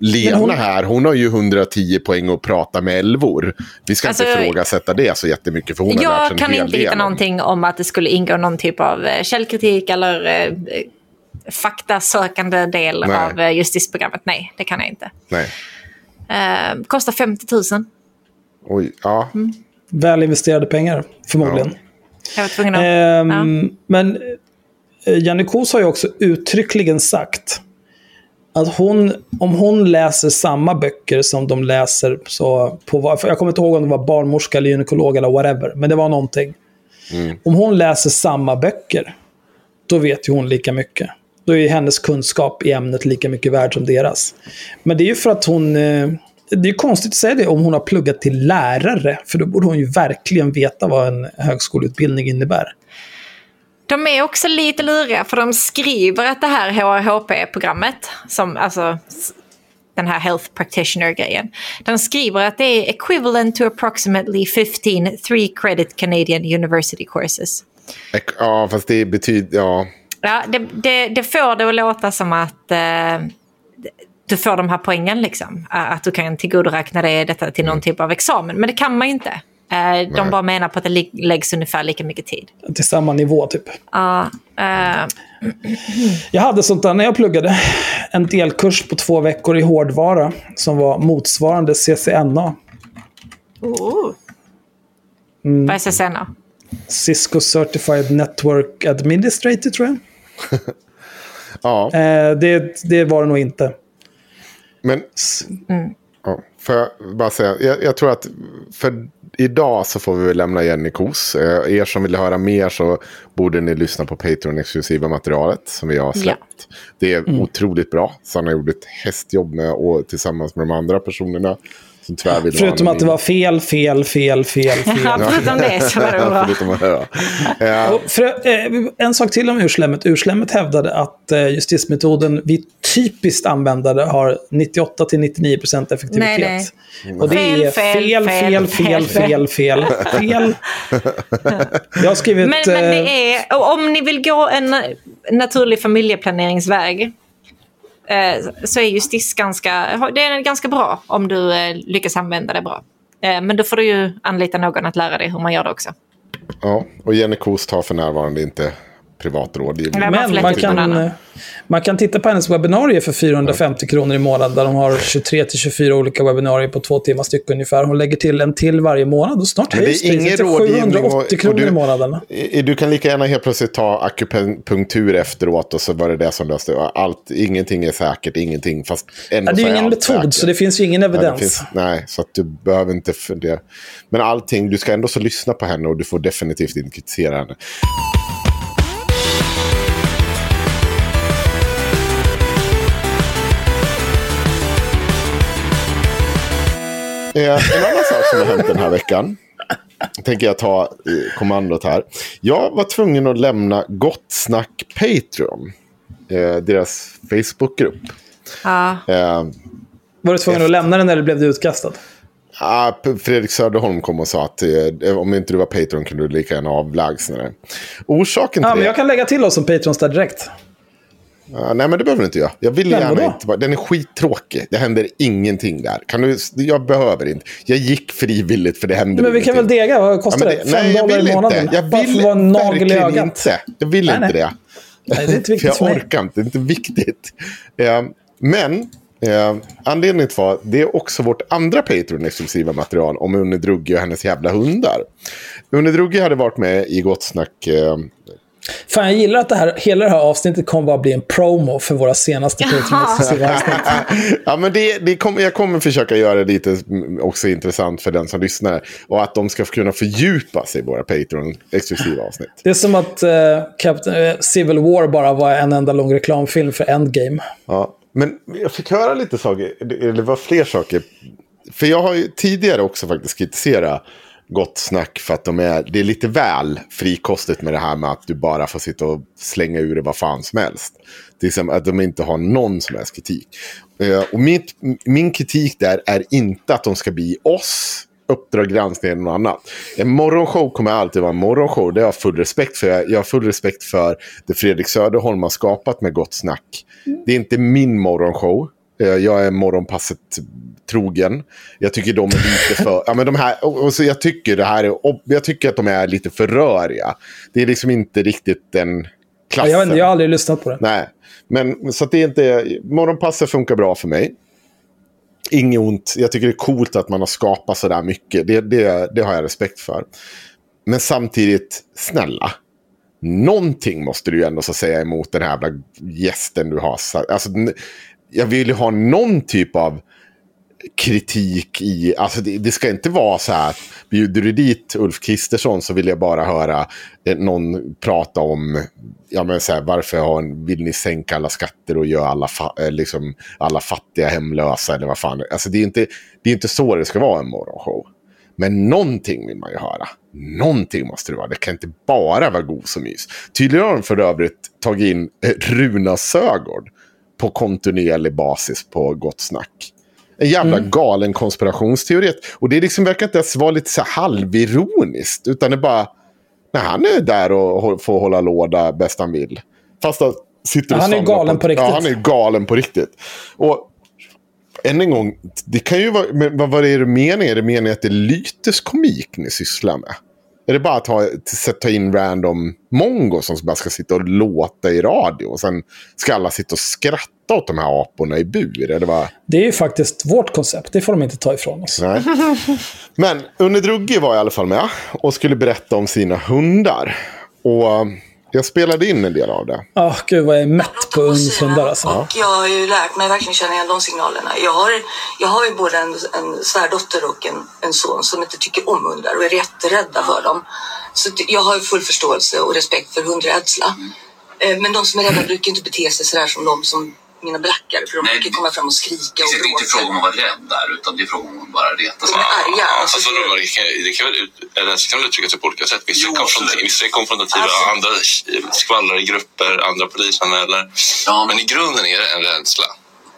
Lena hon- här, hon har ju 110 poäng att prata med älvor. Vi ska Alltså, inte ifrågasätta det så jättemycket för hon har lärt sig Jag kan inte hitta om- någonting om att det skulle ingå någon typ av eh, källkritik eller eh, faktasökande del Nej. av eh, justisprogrammet. Nej, det kan jag inte. Nej. Eh, kostar 50 000. Oj, ja. Väl investerade pengar, förmodligen. Jag var tvungen att... Ehm, ja. Men eh, Janne Kos har ju också uttryckligen sagt att hon, om hon läser samma böcker som de läser så på, jag kommer inte ihåg om det var barnmorska eller gynekolog eller whatever, men det var någonting. Om hon läser samma böcker, då vet ju hon lika mycket. Då är hennes kunskap i ämnet lika mycket värd som deras. Men det är ju för att hon... eh, Det är konstigt att säga det om hon har pluggat till lärare, för då borde hon ju verkligen veta vad en högskoleutbildning innebär. De är också lite luriga för de skriver att det här HRHP-programmet, som alltså den här Health Practitioner-grejen, de skriver att det är equivalent to approximately 15 three credit Canadian university courses. Ja, fast det betyder... Ja. Ja, det, det, det får det att låta som att eh, du får de här poängen, liksom. Att du kan tillgodoräkna dig detta till någon typ av examen. Men det kan man ju inte. Eh, de bara menar på att det läggs ungefär lika mycket tid. Till samma nivå, typ. Ja, eh, Jag hade sånt där när jag pluggade. En delkurs på två veckor i hårdvara som var motsvarande CCNA. oh. Mm. Vad är CCNA? Cisco Certified Network Administrator, tror jag. ja. Eh, det, det var det nog inte. Men ja, får jag bara säga, jag, jag tror att för idag så får vi väl lämna Jenny Kos. Eh, er som vill höra mer så borde ni lyssna på Patreon-exklusiva materialet som vi har släppt. Det är otroligt bra. Sanna gjorde ett hästjobb med, och, tillsammans med de andra personerna. Som Förutom att det var fel, fel, fel, fel, fel. Ja, förutom det så var det bra. Förutom. Eh, för, eh, en sak till om urslämmet. Urslämmet hävdade att eh, justismetoden vi typiskt användare har 98-99% effektivitet. Nej, nej. Och det Fel, är fel, fel, fel, fel, fel, fel, fel, fel. Jag har skrivit... Men, men eh, det är, och om ni vill gå en naturlig familjeplaneringsväg eh, Eh, så är justis ganska, det är ganska bra om du eh, lyckas använda det bra. Eh, men då får du ju anlita någon att lära dig hur man gör det också. ja, och Jenny Kost har för närvarande inte privat rådgivning. Nej, Men lätt man kan, annan. eh, man kan titta på hennes webbinarier för 450 kronor i månaden. Där de har 23-24 olika webbinarier på två timmar styck ungefär. Hon lägger till en till varje månad och snart Men höjs priset ingen till rådgivning. och- 780 och kronor du- i månaden. Du kan lika gärna helt plötsligt ta akupunktur efteråt och så var det det som löste allt. Ingenting är säkert, ingenting. Fast ändå Ja, det är ju ingen metod, säkert. så det finns ju ingen Nej, evidens. finns, nej, så att du behöver inte fundera. Men allting, du ska ändå så lyssna på henne och du får definitivt inte kritisera henne. Eh, En annan sak som har hänt den här veckan. Tänker jag ta eh, kommandot här. Jag var tvungen att lämna Gott Snack Patreon. Eh, deras Facebookgrupp. Ja. Eh, Var du tvungen att lämna den eller blev du utkastad? Ah, Fredrik Söderholm kom och sa att eh, om inte du var Patreon kunde du lika gärna avlägsna dig. Orsaken till Ja, men det... jag kan lägga till oss som patrons där direkt. Ah, nej, men det behöver du inte göra. Jag vill Men gärna inte vara... Den är skittråkig. Det händer ingenting där. Kan du... Jag behöver inte. Jag gick frivilligt för det hände Men vi kan väl ingenting. dega, vad kostar Ja, det? men Fem nej, jag dollar vill i månaden? inte. Jag vill vara nagel i verkligen ögat. inte. Jag vill Nej, inte nej. det. Nej, det är inte viktigt för jag orkar inte, det är inte viktigt. Eh, men eh, anledningen till var, det är också vårt andra Patreon-exklusiva material om Unne Drugge och hennes jävla hundar. Unne Drugge hade varit med i Gott Snack. Eh, Fan, jag gillar att det här, hela det här avsnittet kommer bara bli en promo för våra senaste Patreon-exklusiva avsnitt. ja, men det, det kommer, jag kommer försöka göra det lite också intressant för den som lyssnar. Och att de ska kunna fördjupa sig i våra Patreon-exklusiva avsnitt. Det är som att eh, Captain, eh, Civil War bara var en enda lång reklamfilm för Endgame. Ja, men jag fick höra lite saker, eller det var fler saker. För jag har ju tidigare också faktiskt kritiserat Gott Snack för att de är, det är lite väl frikostigt med det här med att du bara får sitta och slänga ur det vad fan som helst. Det är som att de inte har någon som helst kritik. Eh, och mitt, min kritik där är inte att de ska bli oss, Uppdrag granskning eller något annat. En morgonshow kommer alltid vara en morgonshow. Det har jag full respekt för. Jag jag har full respekt för det Fredrik Söderholm har skapat med Gott Snack. Det är inte min morgonshow. Eh, Jag är morgonpasset trogen. Jag tycker de är lite för... ja, men de här, och, så jag, tycker det här är, jag tycker att de är lite för röriga. Det är liksom inte riktigt en klassen. Jag, vet inte, jag har aldrig lyssnat på det. Nej, men så det är inte... Morgonpasset funkar bra för mig. Inget ont. Jag tycker det är coolt att man har skapat så där mycket. Det, det, det har jag respekt för. Men samtidigt, snälla. Någonting måste du ju ändå så säga emot den här jävla gästen du har. Alltså, jag vill ju ha någon typ av kritik i, alltså det, det, ska inte vara så här, bjuder du dit Ulf Kristersson så vill jag bara höra eh, någon prata om, ja men så här, varför har, vill ni sänka alla skatter och göra alla, fa, eh, liksom, alla fattiga hemlösa eller vad fan. Alltså det är, inte, det är inte så det ska vara en morgonshow. Men någonting vill man ju höra. Någonting måste det vara. Det kan inte bara vara gos och mys. Tydligen har de för övrigt tagit in eh, Runa Sögård på kontinuerlig basis på Gott Snack. En jävla mm. galen konspirationsteori. Och det liksom verkar inte ens vara lite så halvironiskt. Utan det bara... Nej, han är där och får hålla låda bäst han vill. Fast att sitter Han är galen på, på, riktigt. Ja, han är galen på riktigt. Och än en gång, det kan ju vara... Men vad är det meningen? Är det meningen att det är lyteskomik ni sysslar med? Är det bara att ta, ta in random mongo som bara ska sitta och låta i radio? Och sen ska alla sitta och skratta åt de här aporna i bur? Eller vad? Det är ju faktiskt vårt koncept. Det får de inte ta ifrån oss. Nej. Men Unne Drugge var i alla fall med och skulle berätta om sina hundar. Och jag spelade in en del av det. Ja, oh, gud vad jag är mätt på ungshundar alltså. Och jag har ju lärt mig verkligen känna igen de signalerna. Jag har, jag har ju både en, en svärdotter och en, en son som inte tycker om hundar och är jätterädda för dem. Så jag har ju full förståelse och respekt för hundrädsla. Mm. Men de som är rädda brukar inte bete sig sådär som de som mina blackar för de brukar komma fram och skrika och. Det är inte fråga om att vara rädd där utan det är fråga om att bara reta sig. De är arga. Alltså, alltså, det, kan, det kan väl, rädsla kan väl uttrycka sig på olika sätt. Vissa, jo, konfrontativa, vissa är konfrontativa, alltså, andra skvallrar i grupper, andra polisanmäler. Ja. Men i grunden är det en rädsla.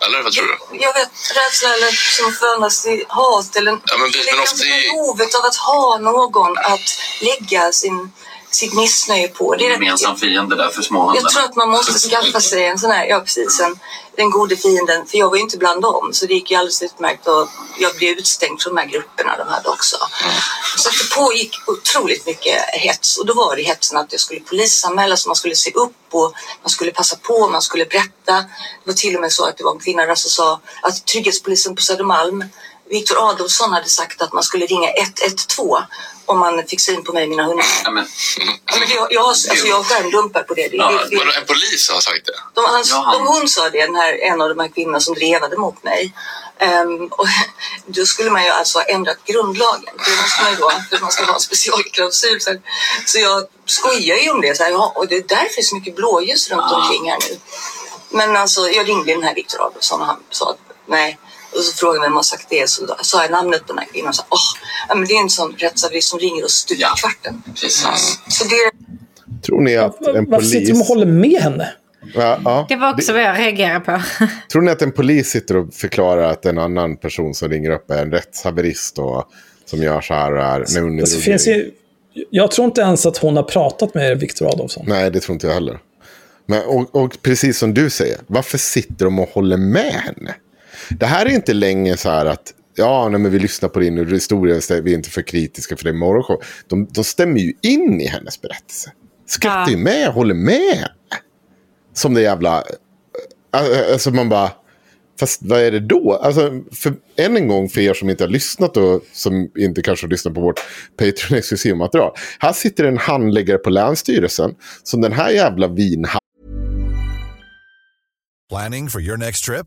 Eller vad tror du? Jag vet, rädsla eller som förvandlas till hat eller ja, men, men ofta i... behovet av att ha någon att lägga sin sitt missnöje på. Det är gemensam fiende där för småhandeln. Jag tror att man måste skaffa sig en sån här, ja precis, en, den gode fienden. För jag var ju inte bland dem så det gick ju alldeles utmärkt och jag blev utstängd från de här grupperna de hade också. Mm. Så att det pågick otroligt mycket hets och då var det hetsen att jag skulle polisanmäla så man skulle se upp och man skulle passa på, man skulle berätta. Det var till och med så att det var en kvinna som sa att trygghetspolisen på Södermalm Viktor Adolfsson hade sagt att man skulle ringa 112 om man fick syn på mig och mina hundar. Ja, men, men jag, jag, alltså, jag skärmdumpar på det. det, ja, det, det en polis har sagt det? De, hans, ja, han... de, hon sa det, den här, en av de här kvinnorna som drevade mot mig. Um, och då skulle man ju alltså ha ändrat grundlagen. Det måste man ju då, för man ska ha en specialklausul. Så, så jag skojar ju om det. Så här, ja, och det är därför det är så mycket blåljus runt ja. omkring här nu. Men alltså, jag ringde den här Viktor Adolfsson och han sa att nej, och så frågade vem har sagt det. Så sa jag namnet på den här kvinnan. Och sa, oh, men det är en sån rättshaverist som ringer och styr ja. kvarten. Precis. Så det... Tror ni att en polis... Varför sitter de och håller med henne? Ja, ja. Det var också vad jag reagerade på. Tror ni att en polis sitter och förklarar att en annan person som ringer upp är en rättshaverist och som gör så här och är alltså, finns ju, Jag tror inte ens att hon har pratat med Viktor Adolfsson. Nej, det tror inte jag heller. Men, och, och, precis som du säger, varför sitter de och håller med henne? Det här är inte länge så här att ja, nej, men vi lyssnar på din historia, vi är inte för kritiska för det morgonshow. De, de stämmer ju in i hennes berättelse. Skrattar ju med, håller med. Som det jävla... Alltså man bara... Fast vad är det då? Alltså, för, än en gång för er som inte har lyssnat och som inte kanske har lyssnat på vårt Patreon-exklusiva material. Här sitter en handläggare på Länsstyrelsen som den här jävla vin... Planning for your next trip?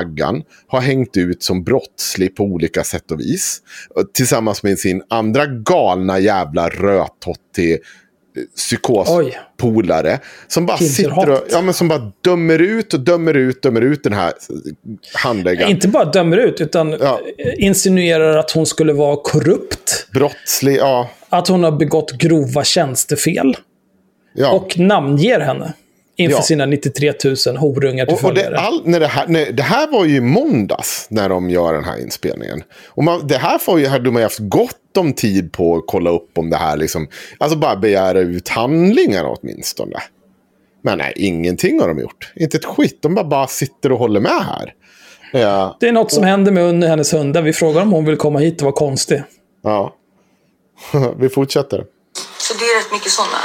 Aggan har hängt ut som brottslig på olika sätt och vis. Och Tillsammans med sin andra galna jävla rödtottig eh, psykospolare. Som bara sitter och, ja, men som bara dömer ut och dömer ut, dömer ut den här handläggaren. Inte bara dömer ut, utan insinuerar att hon skulle vara korrupt. Brottslig, ja. Att hon har begått grova tjänstefel. Ja. Och namnger henne. Inför Ja. sina 93 000 horungar till Och, och det, all, när det, här, när, det här var ju måndags när de gör den här inspelningen. Och man, det här får ju, hade man ju haft gott om tid på att kolla upp om det här liksom. Alltså bara begära ut handlingar åtminstone. Men nej, ingenting har de gjort. Inte ett skit. De bara, bara sitter och håller med här. Ja. Det är något som händer med Unni, hennes hundar. Vi frågar om hon vill komma hit och vara konstig. Ja. Vi fortsätter. Så det är rätt mycket sådana.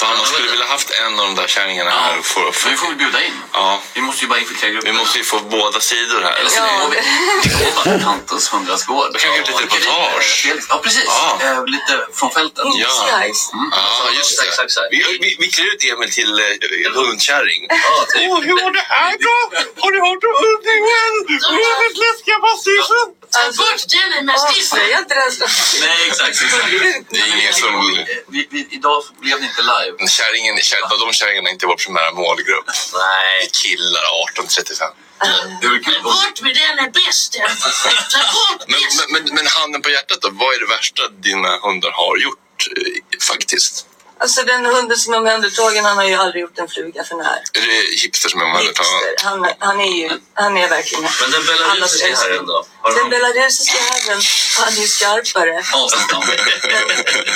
Fan, man skulle vilja haft en av de där kärringarna här. För, för, Vi får väl bjuda in. Ja. Vi måste ju bara infiltrera gruppen. Vi måste ju få båda sidor här. Eller så går vi till Tantos hundrastgård. Då kan vi göra lite reportage. Ja, precis. Ja. Eh, lite från fältet. Ja, Mm. ja just det. Exakt, exakt. Vi, vi, vi klär ut Emil till eh, hundkärring. Ja, typ. Åh, hur var det här då? Har du hört om Ulvingen? Väldigt läskiga mastiffen. Alltså, avslöja inte den Nej, exakt. exakt. Det är ingen som... Vi, vi, idag blev det inte live. Kärringen, kär, de kärringarna är inte vår primära målgrupp. Nej. Det är killar 18-35. Det var kul. Bort med den är bästen! Ta bort Men, men, men, men handen på hjärtat då, vad är det värsta dina hundar har gjort eh, faktiskt? Alltså den hunden som är omhändertagen, han har ju aldrig gjort en fluga för när. Är det hipster som är omhändertagen? Han, han är ju, han är verkligen Men den belarusiska herren då? Har Den de- belarusiska herren, han är ju skarpare.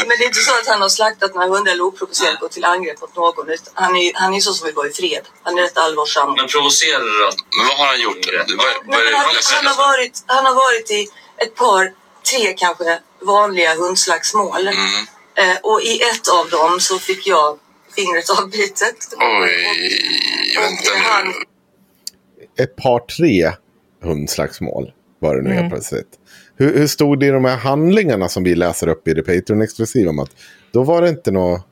Men det är inte så att han har slaktat några hundar eller oprovocerat gått till angrepp mot någon. Han är, han är så som vill vara i fred. Han är rätt allvarsam. Men provocerar att... Men vad har han gjort? Han, han, har varit, han har varit i ett par, tre kanske, vanliga hundslagsmål. Mm. Eh, och i ett av dem så fick jag fingret avbitet. Oj, vänta Han, nu. Ett par tre hundslagsmål var det nu Mm. helt plötsligt. Hur, hur stod det i de här handlingarna som vi läser upp i det Patreon-exklusiva? om att Då var det inte något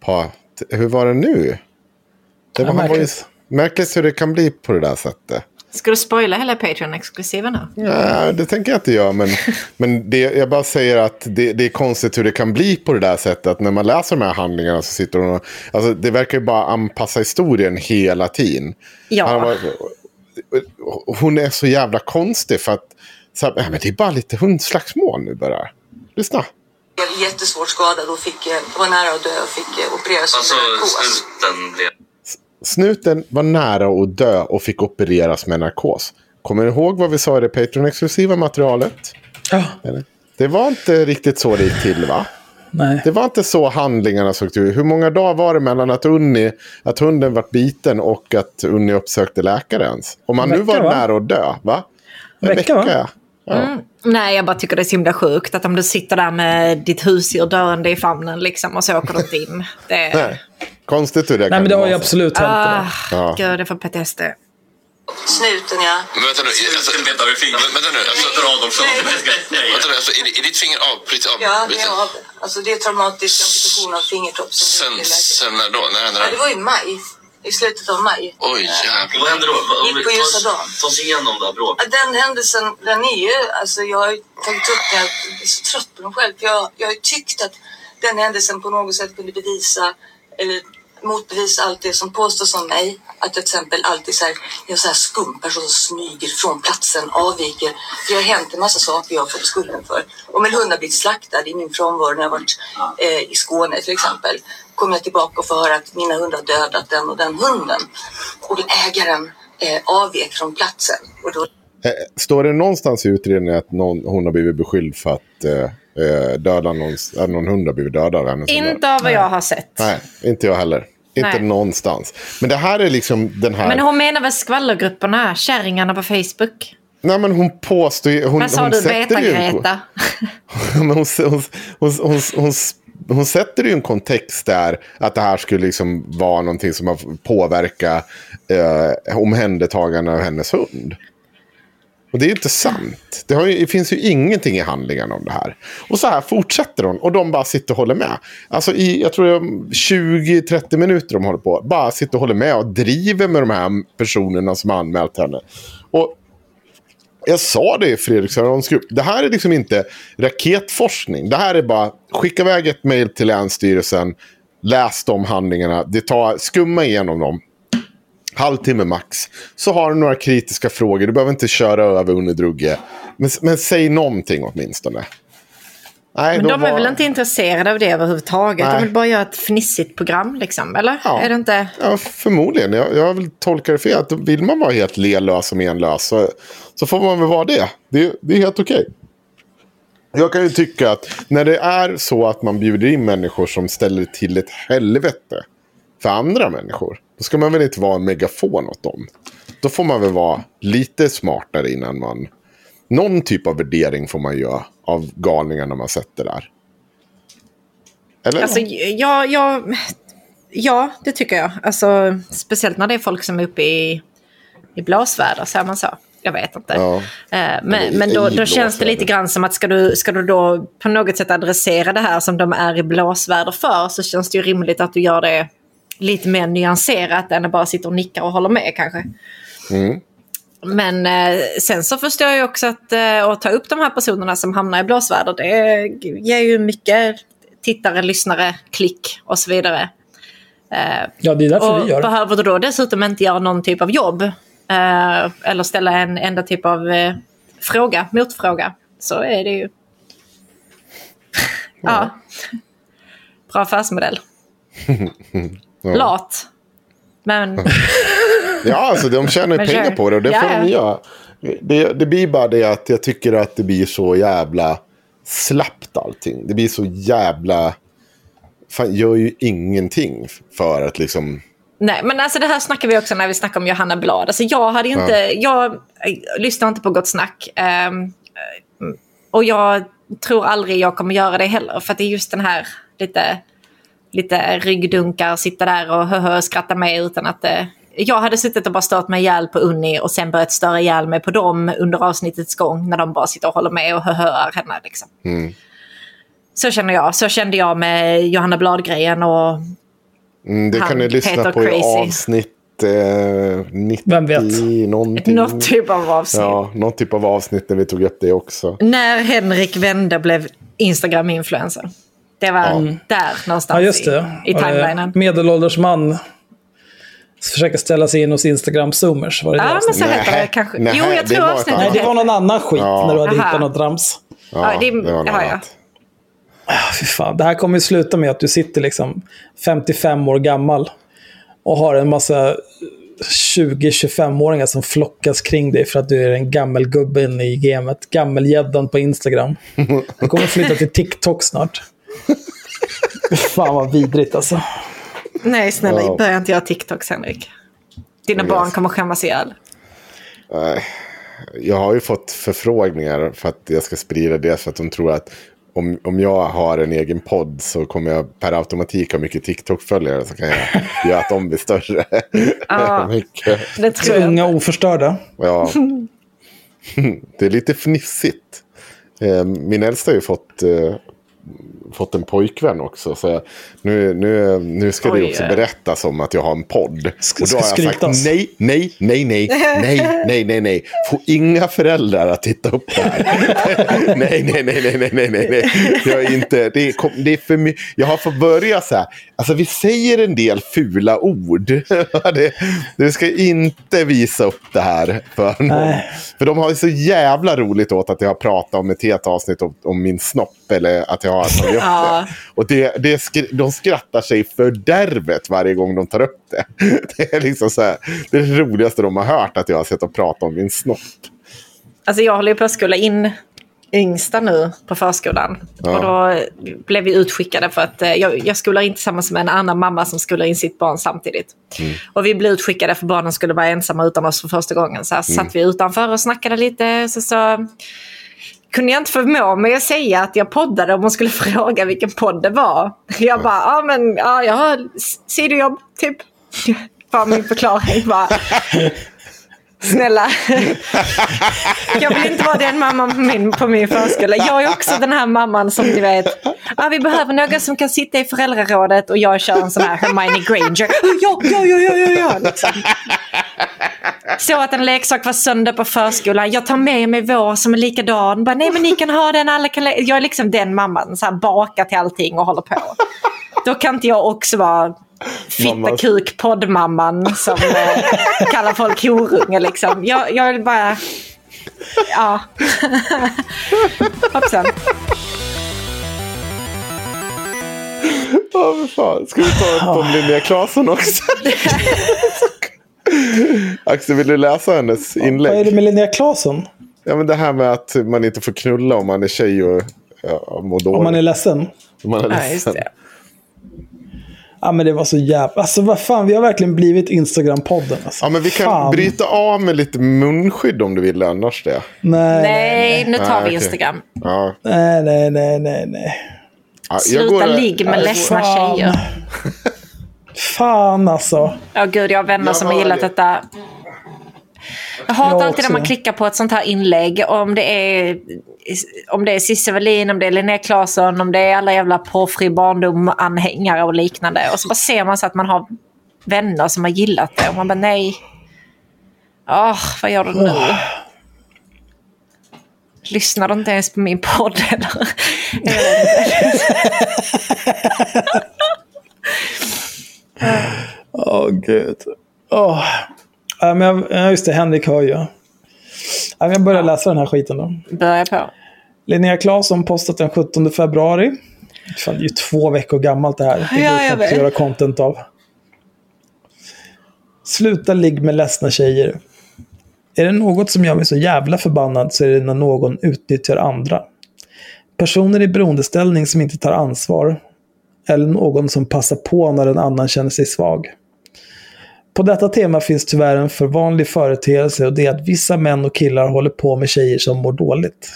par... Hur var det nu? Det var, Ja, han var ju, märkligt. märkligt hur det kan bli på det där sättet. Ska du spoila hela Patreon-exklusiva nu? Ja, det tänker jag inte göra, men, men det, jag bara säger att det, det är konstigt hur det kan bli på det där sättet. Att när man läser de här handlingarna så sitter hon och... Alltså, det verkar ju bara anpassa historien hela tiden. Ja. Han var, hon är så jävla konstig för att... Så här, "Nej, men det är bara lite hundslagsmål nu bara. Lyssna. blev jättesvårt skadad och fick, var nära att dö och fick opereras Alltså, för narkos. snuten blev... Snuten var nära att dö och fick opereras med narkos. Kommer ni ihåg vad vi sa i det Patreon-exklusiva materialet? Ja. Eller? Det var inte riktigt så det gick till va? Nej. Det var inte så handlingarna såg ut. Hur många dagar var det mellan att, Unni, att hunden var biten och att Unni uppsökte läkare ens? Om man En nu vecka, var va? nära att dö, va? En Vecka, va? Ja. Ja. Mm. Nej, jag bara tycker det är så himla sjukt att om du sitter där med ditt husdjur dörrande i famnen liksom och så åker du inte in. Det är... Nej. Konstigt hur det Nej, kan men det har ju så. absolut hänt. Ah, det. Ja. Gud, jag får PTSD. Snuten ja. Men vänta nu, alltså, Snuten petar i fingret. vänta nu, alltså, Peter Adolfsson. vänta nu, alltså, är, är ditt finger avbrutet? Ja, det är av. Alltså det är traumatisk amputation av fingertopp. Sen, när då? När hände Ja, det? det var i maj. I slutet av maj. Oj, jävlar. Vad händer då? Om Gick vi på ljusa dagen. tar oss igenom det här bråket. Den händelsen, den är ju, alltså jag har ju tagit upp den, jag är så trött på den själv. För jag, jag har ju tyckt att den händelsen på något sätt kunde bevisa, eller motbevisa allt det som påstås om mig. Att till exempel alltid så här, jag är så här skum person som smyger från platsen, avviker. För det har hänt en massa saker jag har fått skulden för. Om en hund har blivit slaktad i min frånvaro när jag varit eh, i Skåne till exempel. Kommer jag tillbaka och får höra att mina hundar dödat den och den hunden. Och ägaren eh, avvek från platsen. Och då Eh, Står det någonstans i utredningen att någon, hon har blivit beskylld för att eh, eh, döda någon, att någon hund har blivit dödad? Inte av vad jag har sett. Nej, inte jag heller. Inte Nej. någonstans. Men det här är liksom den här... Men hon menar väl skvallergrupperna, kärringarna på Facebook? Nej, men hon påstår ju... Hon, Vad sa hon du, beta-Greta? Hon, hon, hon, hon, hon, sätter ju en kontext där att det här skulle liksom vara någonting som har påverkat eh, omhändertagande av hennes hund. Och det är ju inte sant. Det, har ju, det finns ju ingenting i handlingarna om det här. Och så här fortsätter hon och de bara sitter och håller med. Alltså i, jag tror 20-30 minuter de håller på. Bara sitter och håller med och driver med de här personerna som har anmält henne. Och jag sa det i Fredrik grupp. Det här är liksom inte raketforskning. Det här är bara skicka iväg ett mejl till Länsstyrelsen. Läs de handlingarna. Det tar, skumma igenom dem. Halvtimme max. Så har du några kritiska frågor. Du behöver inte köra över Unne Drugge. Men, men säg någonting åtminstone. Nej, Men de är var- väl inte intresserade av det överhuvudtaget? Nej. De vill bara göra ett fnissigt program, liksom. Eller? Är det inte... Ja, förmodligen. Jag, jag vill tolka det fel. Att vill man vara helt lelös och menlös så, så får man väl vara det. Det, det är helt okej. Jag kan ju tycka att när det är så att man bjuder in människor som ställer till ett helvete för andra människor. Då ska man väl inte vara en megafon åt dem. Då får man väl vara lite smartare innan man... Någon typ av värdering får man göra av galningarna man sätter där. Eller? Alltså, ja, ja, ja, det tycker jag. Alltså, speciellt när det är folk som är uppe i, i blåsväder, säger man så? Jag vet inte. Ja. Eh, Men, men då, då känns det lite grann som att ska du, ska du då på något sätt adressera det här som de är i blåsväder för så känns det ju rimligt att du gör det lite mer nyanserat än att bara sitta och nicka och hålla med kanske. Mm. Men eh, sen så förstår jag också att eh, att ta upp de här personerna som hamnar i blåsväder, det ger ju mycket tittare, lyssnare, klick och så vidare. Eh, Ja, det är därför och vi gör behöver du då dessutom inte göra någon typ av jobb eh, eller ställa en enda typ av eh, fråga, motfråga, så är det ju... ja. Bra affärsmodell. Ja. Lat. Men Ja, alltså de tjänar ju pengar på det och det Ja, får de ja. göra. Det, det blir bara det att jag tycker att det blir så jävla slappt allting. Det blir så jävla... Fan, gör ju ingenting för att liksom... Nej, men alltså det här snackar vi också när vi snackar om Johanna Blad. Alltså jag hade inte, jag eh, lyssnar inte på Gott Snack. eh, och jag tror aldrig jag kommer göra det heller. För att det är just den här lite, lite ryggdunkar, sitta där och höhö, skratta med utan att... Eh, jag hade suttit och bara stört mig ihjäl på Unni och sen börjat störa ihjäl mig på dem under avsnittets gång när de bara sitter och håller med och höhöar henne. Liksom. Mm. Så känner jag. Så kände jag med Johanna Blad-grejen och Mm, det Han, kan ni lyssna Peter på i Crazy. avsnitt eh, 90 Vem vet? någonting. något typ av avsnitt. Ja, något typ av avsnitt när vi tog upp det också. När Henrik Wende blev Instagram-influencer. Det var där någonstans Ja, just det. i, i timelinen. Medelålders man försöker ställa sig in hos Instagram-zoomers. Var det det Ja, men avsnittet? så heter det kanske. Nej, jo, jag det tror avsnittet Nej, det var någon annan skit Ja. när du hade Aha. hittat något rams. Ja, det, det var något ja, ja. annat. Ah, Fy fan, det här kommer ju sluta med att du sitter liksom 55 år gammal och har en massa 20-25-åringar som flockas kring dig för att du är den gammelgubben i gamet. Gammelgäddan på Instagram. Du kommer flytta till TikTok snart. Fan vad vidrigt alltså. Nej, snälla, Ja. börja inte göra TikToks, Henrik. Dina Yes. barn kommer skämmas ihjäl. Nej, Jag har ju fått förfrågningar för att jag ska sprida det. För att de tror att om, om jag har en egen podd så kommer jag per automatik ha mycket TikTok-följare. Så kan jag göra att de blir större. Ja. mycket. Det Så tror jag. unga oförstörda. Ja. Det är lite fnissigt. Eh, Min äldsta har ju fått, eh, fått en pojkvän också. Så nu, nu, nu ska det Oj, också oj. berättas om att jag har en podd. Ska- Och då har jag sagt skrytas. nej, nej, nej, nej, nej, nej, nej, nej. Få inga föräldrar att titta upp det här. nej, nej, nej, nej, nej, nej, nej, nej. Jag är inte, det är, kom- det är för mycket. Jag har fått börja så här. Alltså vi säger en del fula ord. det, det ska inte visa upp det här för någon. För de har ju så jävla roligt åt att jag har pratat om ett helt avsnitt om, om min snopp. Eller att jag har tagit upp det. Och det, det skr- de skrattar sig fördärvet varje gång de tar upp det. Det är liksom så här, det är det roligaste de har hört att jag har sett och prata om min snopp. Alltså jag håller ju på att skola in yngsta nu på förskolan. Ja. Och då blev vi utskickade för att eh, jag, jag skolar in tillsammans med en annan mamma som skolar in sitt barn samtidigt. Mm. Och vi blev utskickade för barnen skulle vara ensamma utan oss för första gången. Så här Mm. satt vi utanför och snackade lite. Så, så kunde jag inte förmå mig att säga att jag poddade om hon skulle fråga vilken podd det var. Jag bara, ja men ja, jag har sidojobb typ. Var min förklaring bara. Snälla. Jag vill inte vara den mamman på min, på min förskola. Jag är också den här mamman som du vet. Ah, vi behöver någon som kan sitta i föräldrarådet och jag kör en sån här Hermione Granger. Ja, ja, ja, ja, ja, ja. Liksom. Så att en leksak var sönder på förskolan. Jag tar med mig vår som är likadan. Bara, Nej men ni kan ha den, alla kan le-" Jag är liksom den mamman. Så här, bakar till allting och håller på. Då kan inte jag också vara fitta kuk poddmamman som eh, kallar folk horunge liksom. Jag, jag vill bara... Ja. Hoppsan. Ja, vad fan. Ska vi ta ett om Linnea Claesson också? Axel, vill du läsa hennes Vad är det inlägg? med Linnea Claesson? Ja, men det här med att man inte får knulla om man är tjej och ja, mår dåligt. Om man är ledsen? Om man är Ja, just ledsen. det. Ja, men det var så jävla... Alltså vad fan, vi har verkligen blivit Instagram-podden. Alltså. Ja, men vi kan fan. bryta av med lite munskydd om du vill annars det. Nej, Nej, nu tar Nej, vi. Instagram. Ja. nej, nej, nej, nej. nej. Ja, jag Sluta går- ligg med Nej, ledsna fan. tjejer. Fan alltså. Ja, gud, jag har vänner Jag som har gillat det. detta. Jag hatar Jag alltid när man klickar på ett sånt här inlägg. Om det är, om det är Cissi Wallin, om det är Linnea Claesson, om det är alla jävla porrfri barndom-anhängare och liknande. Och så bara ser man så att man har vänner som har gillat det. Och man bara nej. Åh, vad gör du nu? Lyssnar du inte ens på min podd eller? Åh, gud. Åh. Ja, men jag, ja, just det, Henrik hör ju. Ja, jag börjar läsa den här skiten då. Börja på. Linnea Claesson postat den 17 februari. Det är ju två veckor gammalt det här. Det Ja, går jag vet. att göra content av. Sluta ligg med ledsna tjejer. Är det något som gör mig så jävla förbannad så är det när någon utnyttjar andra. Personer i beroendeställning som inte tar ansvar. Eller någon som passar på när en annan känner sig svag. På detta tema finns tyvärr en för vanlig företeelse och det är att vissa män och killar håller på med tjejer som mår dåligt.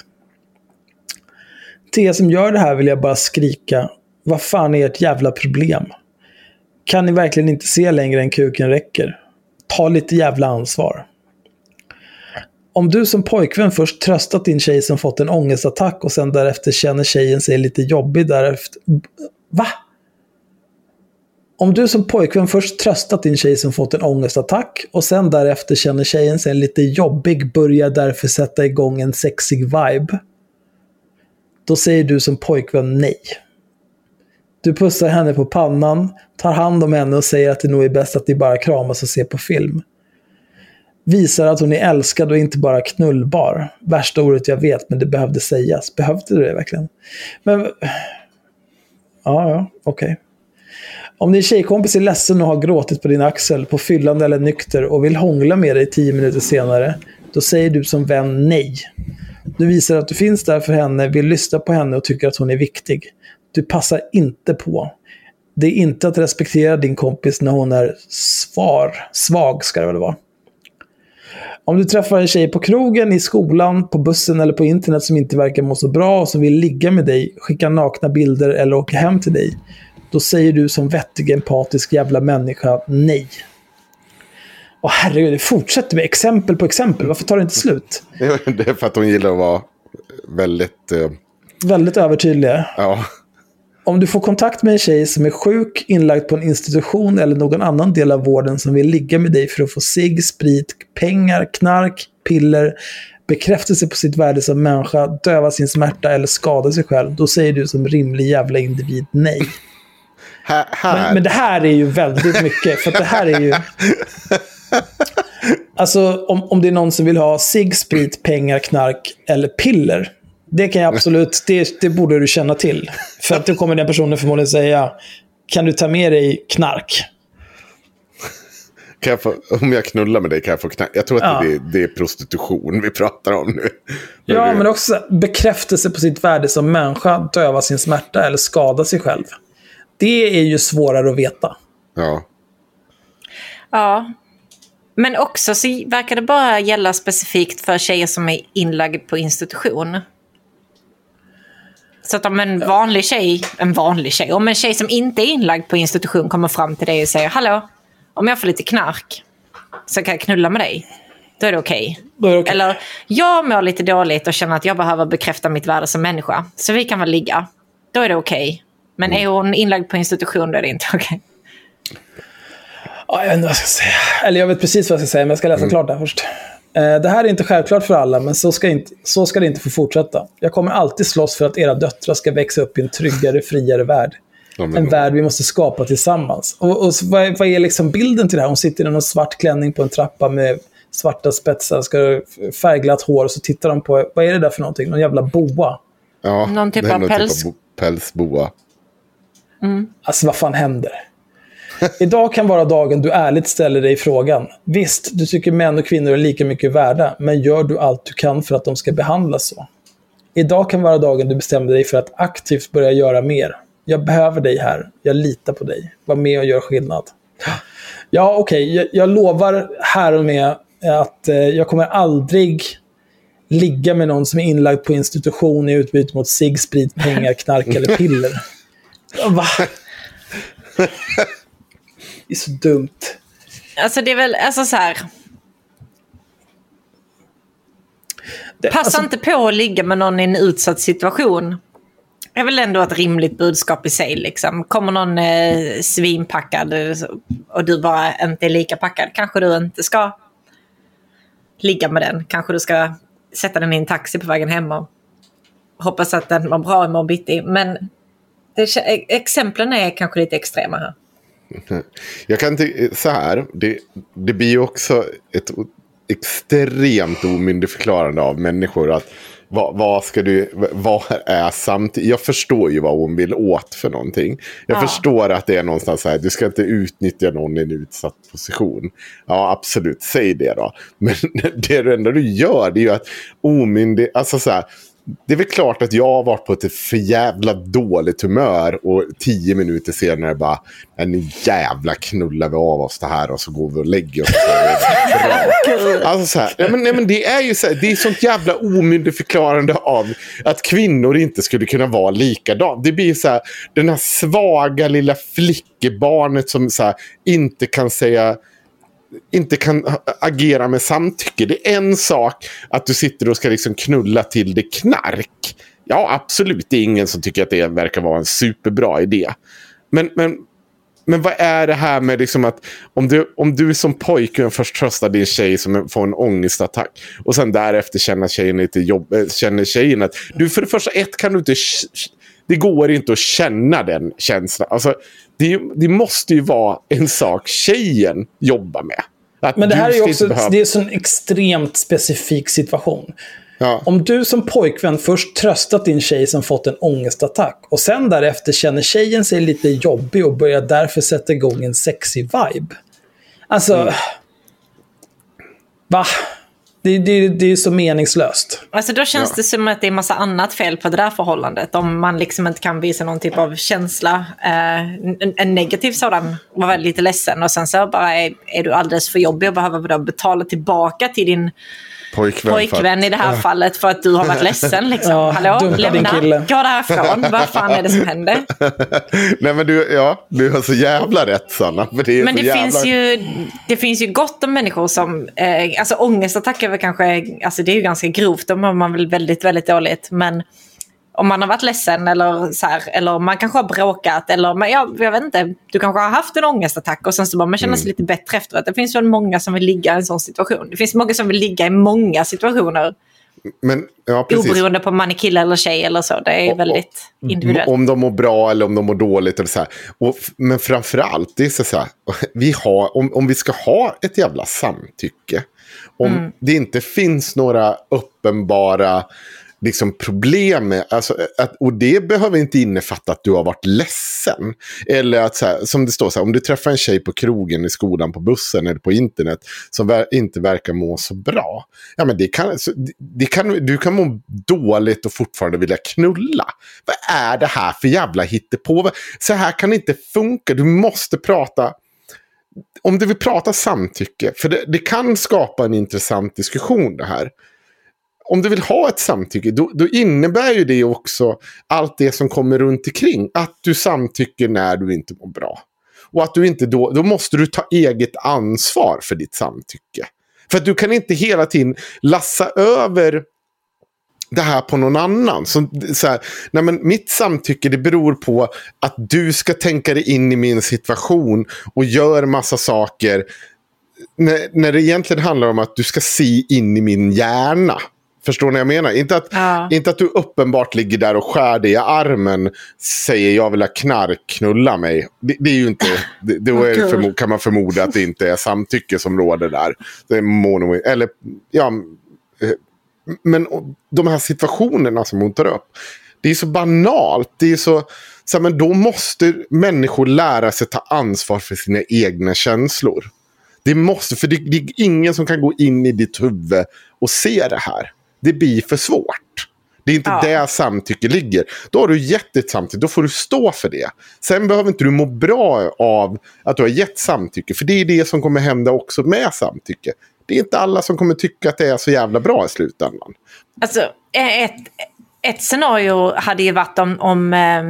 Till er som gör det här vill jag bara skrika. Vad fan är ert jävla problem? Kan ni verkligen inte se längre än kuken räcker? Ta lite jävla ansvar. Om du som pojkvän först tröstat din tjej som fått en ångestattack och sen därefter känner tjejen sig lite jobbig därefter. Va? Om du som pojkvän först tröstat din tjej som fått en ångestattack och sen därefter känner tjejen sig lite jobbig börjar därför sätta igång en sexig vibe. Då säger du som pojkvän nej. Du pussar henne på pannan, tar hand om henne och säger att det nog är bäst att ni bara kramas och ser på film. Visar att hon är älskad och inte bara knullbar. Värsta ordet jag vet, men det behövde sägas. Behövde du det verkligen? Men... Ja, ja, okej. Om din tjejkompis är ledsen och har gråtit på din axel, på fyllan eller nykter och vill hångla med dig tio minuter senare, då säger du som vän nej. Du visar att du finns där för henne, vill lyssna på henne och tycker att hon är viktig. Du passar inte på. Det är inte att respektera din kompis när hon är svar, svag, ska det väl vara. Om du träffar en tjej på krogen, i skolan, på bussen eller på internet som inte verkar må så bra och som vill ligga med dig, skicka nakna bilder eller åka hem till dig, då säger du som vettig, empatisk jävla människa nej. Åh herregud, det fortsätter med exempel på exempel. Varför tar det inte slut? Det är- för att hon gillar att vara väldigt... eh, Väldigt övertydliga. ja. Om du får kontakt med en tjej som är sjuk, inlagd på en institution eller någon annan del av vården som vill ligga med dig för att få cigg, sprit, pengar, knark, piller, bekräftelse på sitt värde som människa, döva sin smärta eller skada sig själv, då säger du som rimlig jävla individ nej. Här, här. Men, men det här är ju väldigt mycket, för det här är ju... Alltså om, om det är någon som vill ha cigg, sprit, pengar, knark eller piller. Det kan jag absolut, det, det borde du känna till. För att då kommer den personen förmodligen säga, kan du ta med dig knark? kan jag få, om jag knullar med dig kan jag få knä. Jag tror att Ja. det, är, det är prostitution vi pratar om nu. Ja, det- men också bekräftelse på sitt värde som människa, döva sin smärta eller skada sig själv. Det är ju svårare att veta. Ja. Ja. Men också så verkar det bara gälla specifikt för tjejer som är inlagda på institution. Så att om en vanlig tjej, en vanlig tjej, om en tjej som inte är inlagd på institution kommer fram till dig och säger Hallå, om jag får lite knark så kan jag knulla med dig. Då är det okej. Det okej. Eller, jag mår lite dåligt och känner att jag behöver bekräfta mitt värde som människa. Så vi kan väl ligga. Då är det okej. Men är hon inlagd på institution då är det inte okej. Ja, jag vet inte vad jag ska säga. Eller jag vet precis vad jag ska säga, men jag ska läsa klart det först. Eh, Det här är inte självklart för alla, men så ska, inte, så ska det inte få fortsätta. Jag kommer alltid slåss för att era döttrar ska växa upp i en tryggare, friare värld. Ja, En värld vi måste skapa tillsammans. Och, och så vad, är, vad är liksom bilden till det här? Hon sitter i någon svart klänning på en trappa med svarta spetsar, ska färgglatt hår, och så tittar de på, vad är det där för någonting? Någon jävla boa. Ja, Någon typ är av någon päls. bo- pälsboa. Alltså vad fan händer? Idag kan vara dagen du ärligt ställer dig frågan. Visst, du tycker män och kvinnor är lika mycket värda, men gör du allt du kan för att de ska behandlas så? Idag kan vara dagen du bestämmer dig för att aktivt börja göra mer. Jag behöver dig här. Jag litar på dig. Var med och gör skillnad. Ja, okej. Jag, jag lovar här och med att eh, jag kommer aldrig ligga med någon som är inlagd på institution i utbyte mot cigg, sprit, pengar, knark eller piller. Va? Är så dumt. Alltså det är väl, alltså så här. Det, Passa alltså, inte på att ligga med någon i en utsatt situation. Det är väl ändå ett rimligt budskap i sig. Liksom. Kommer någon eh, svinpackad och du bara inte är lika packad, kanske du inte ska ligga med den. Kanske du ska sätta den i en taxi på vägen hem och hoppas att den var bra imorgon bitti. Men det, kä- exemplen är kanske lite extrema här. Jag kan tycka så här. Det, det blir ju också ett extremt omyndigförklarande av människor. att vad, vad ska du, vad är samtidigt? Jag förstår ju vad hon vill åt för någonting. Jag Ja. förstår att det är någonstans så här, du ska inte utnyttja någon i en utsatt position. Ja, absolut, säg det då. Men det enda du gör, det är ju att omyndig, alltså så här, det är väl klart att jag har varit på ett för jävla dåligt humör och tio minuter senare bara, "Nej, nu jävla knullar vi av oss det här och så går vi och lägger oss. Alltså så här, nej, men, nej, men det är ju så här, det är sånt jävla omyndigförklarande av att kvinnor inte skulle kunna vara likadant. Det blir så här, den här svaga lilla flickebarnet som så här, inte kan säga inte kan agera med samtycke. Det är en sak att du sitter och ska liksom knulla till det knark. Ja, absolut. Det är ingen som tycker att det verkar vara en superbra idé. Men, men, men vad är det här med liksom att om du, om du som pojke först tröstar din tjej som får en ångestattack och sen därefter känner tjejen lite jobb, eh, känner tjejen att du för det första ett kan du inte det går inte att känna den känslan. Alltså, det, det måste ju vara en sak tjejen jobbar med. Att Men det här är ju också det är en extremt specifik situation. Ja. Om du som pojkvän först tröstat din tjej som fått en ångestattack och sen därefter känner tjejen sig lite jobbig och börjar därför sätta igång en sexy vibe. Alltså... Mm. Va? Det, det, det är så meningslöst. Alltså då känns Ja. det som att det är massa annat fel på det där förhållandet. Om man liksom inte kan visa någon typ av känsla. Eh, en, en negativ sådan. Var väldigt lite ledsen och sen så bara är, är du alldeles för jobbig och behöver betala tillbaka till din Pojkvän, pojkvän i det här fallet för att du har varit ledsen. Liksom. Ja, Hallå, lämna, gå därifrån. Vad fan är det som händer? Nej men du, ja, du har så jävla rätt Sanna. För det är Men det jävla... finns, ju, det finns ju gott om människor som... Eh, alltså ångestattacker är väl kanske... Alltså det är ju ganska grovt. Då mår man väl väldigt, väldigt dåligt. Men om man har varit ledsen eller så här, eller man kanske har bråkat eller men jag, jag vet inte, du kanske har haft en ångestattack och sen så bara man känner sig Mm. lite bättre efteråt. Det finns väl många som vill ligga i en sån situation. Det finns många som vill ligga i många situationer. Men, ja, precis. Oberoende på om man är kille eller tjej eller så. Det är väldigt individuellt. Om de mår bra eller om de mår dåligt. Eller så här. Och, men framförallt, det är så så här, vi har, om, om vi ska ha ett jävla samtycke. Om Mm. det inte finns några uppenbara liksom problem med, alltså, att, och det behöver inte innefatta att du har varit ledsen. Eller att, så här, som det står, så här, om du träffar en tjej på krogen, i skolan, på bussen eller på internet som ver inte verkar må så bra. Ja, men det kan, så, det, kan, du kan må dåligt och fortfarande vilja knulla. Vad är det här för jävla hittepå? Så här kan det inte funka. Du måste prata om du vill prata samtycke, för det, det, kan skapa en intressant diskussion det här. Om du vill ha ett samtycke, då, då, innebär ju det också allt det som kommer runt omkring. Att du samtycker när du inte mår bra. Och att du inte då, då måste du ta eget ansvar för ditt samtycke. För att du kan inte hela tiden lassa över det här på någon annan. Så, så här, nej men mitt samtycke det beror på att du ska tänka dig in i min situation och gör massa saker. När, när det egentligen handlar om att du ska se in i min hjärna. Förstår ni vad jag menar? Inte att, ja. inte att du uppenbart ligger där och skär dig i armen. Säger jag vill ha knark, knulla mig. Det, det är ju inte... Det, då är kan man förmoda att det inte är samtycke som råder där. Det är mono, eller ja, men de här situationerna som hon tar upp. Det är så banalt. Det är så, så här, men då måste människor lära sig ta ansvar för sina egna känslor. Det måste, för det, det är ingen som kan gå in i ditt huvud och se det här. Det blir för svårt. Det är inte ja. där samtycke ligger. Då har du gett ett samtycke, då får du stå för det. Sen behöver inte du må bra av att du har gett samtycke. För det är det som kommer hända också med samtycke det är inte alla som kommer tycka att det är så jävla bra i slutändan. Alltså, ett, ett scenario hade ju varit om, om eh,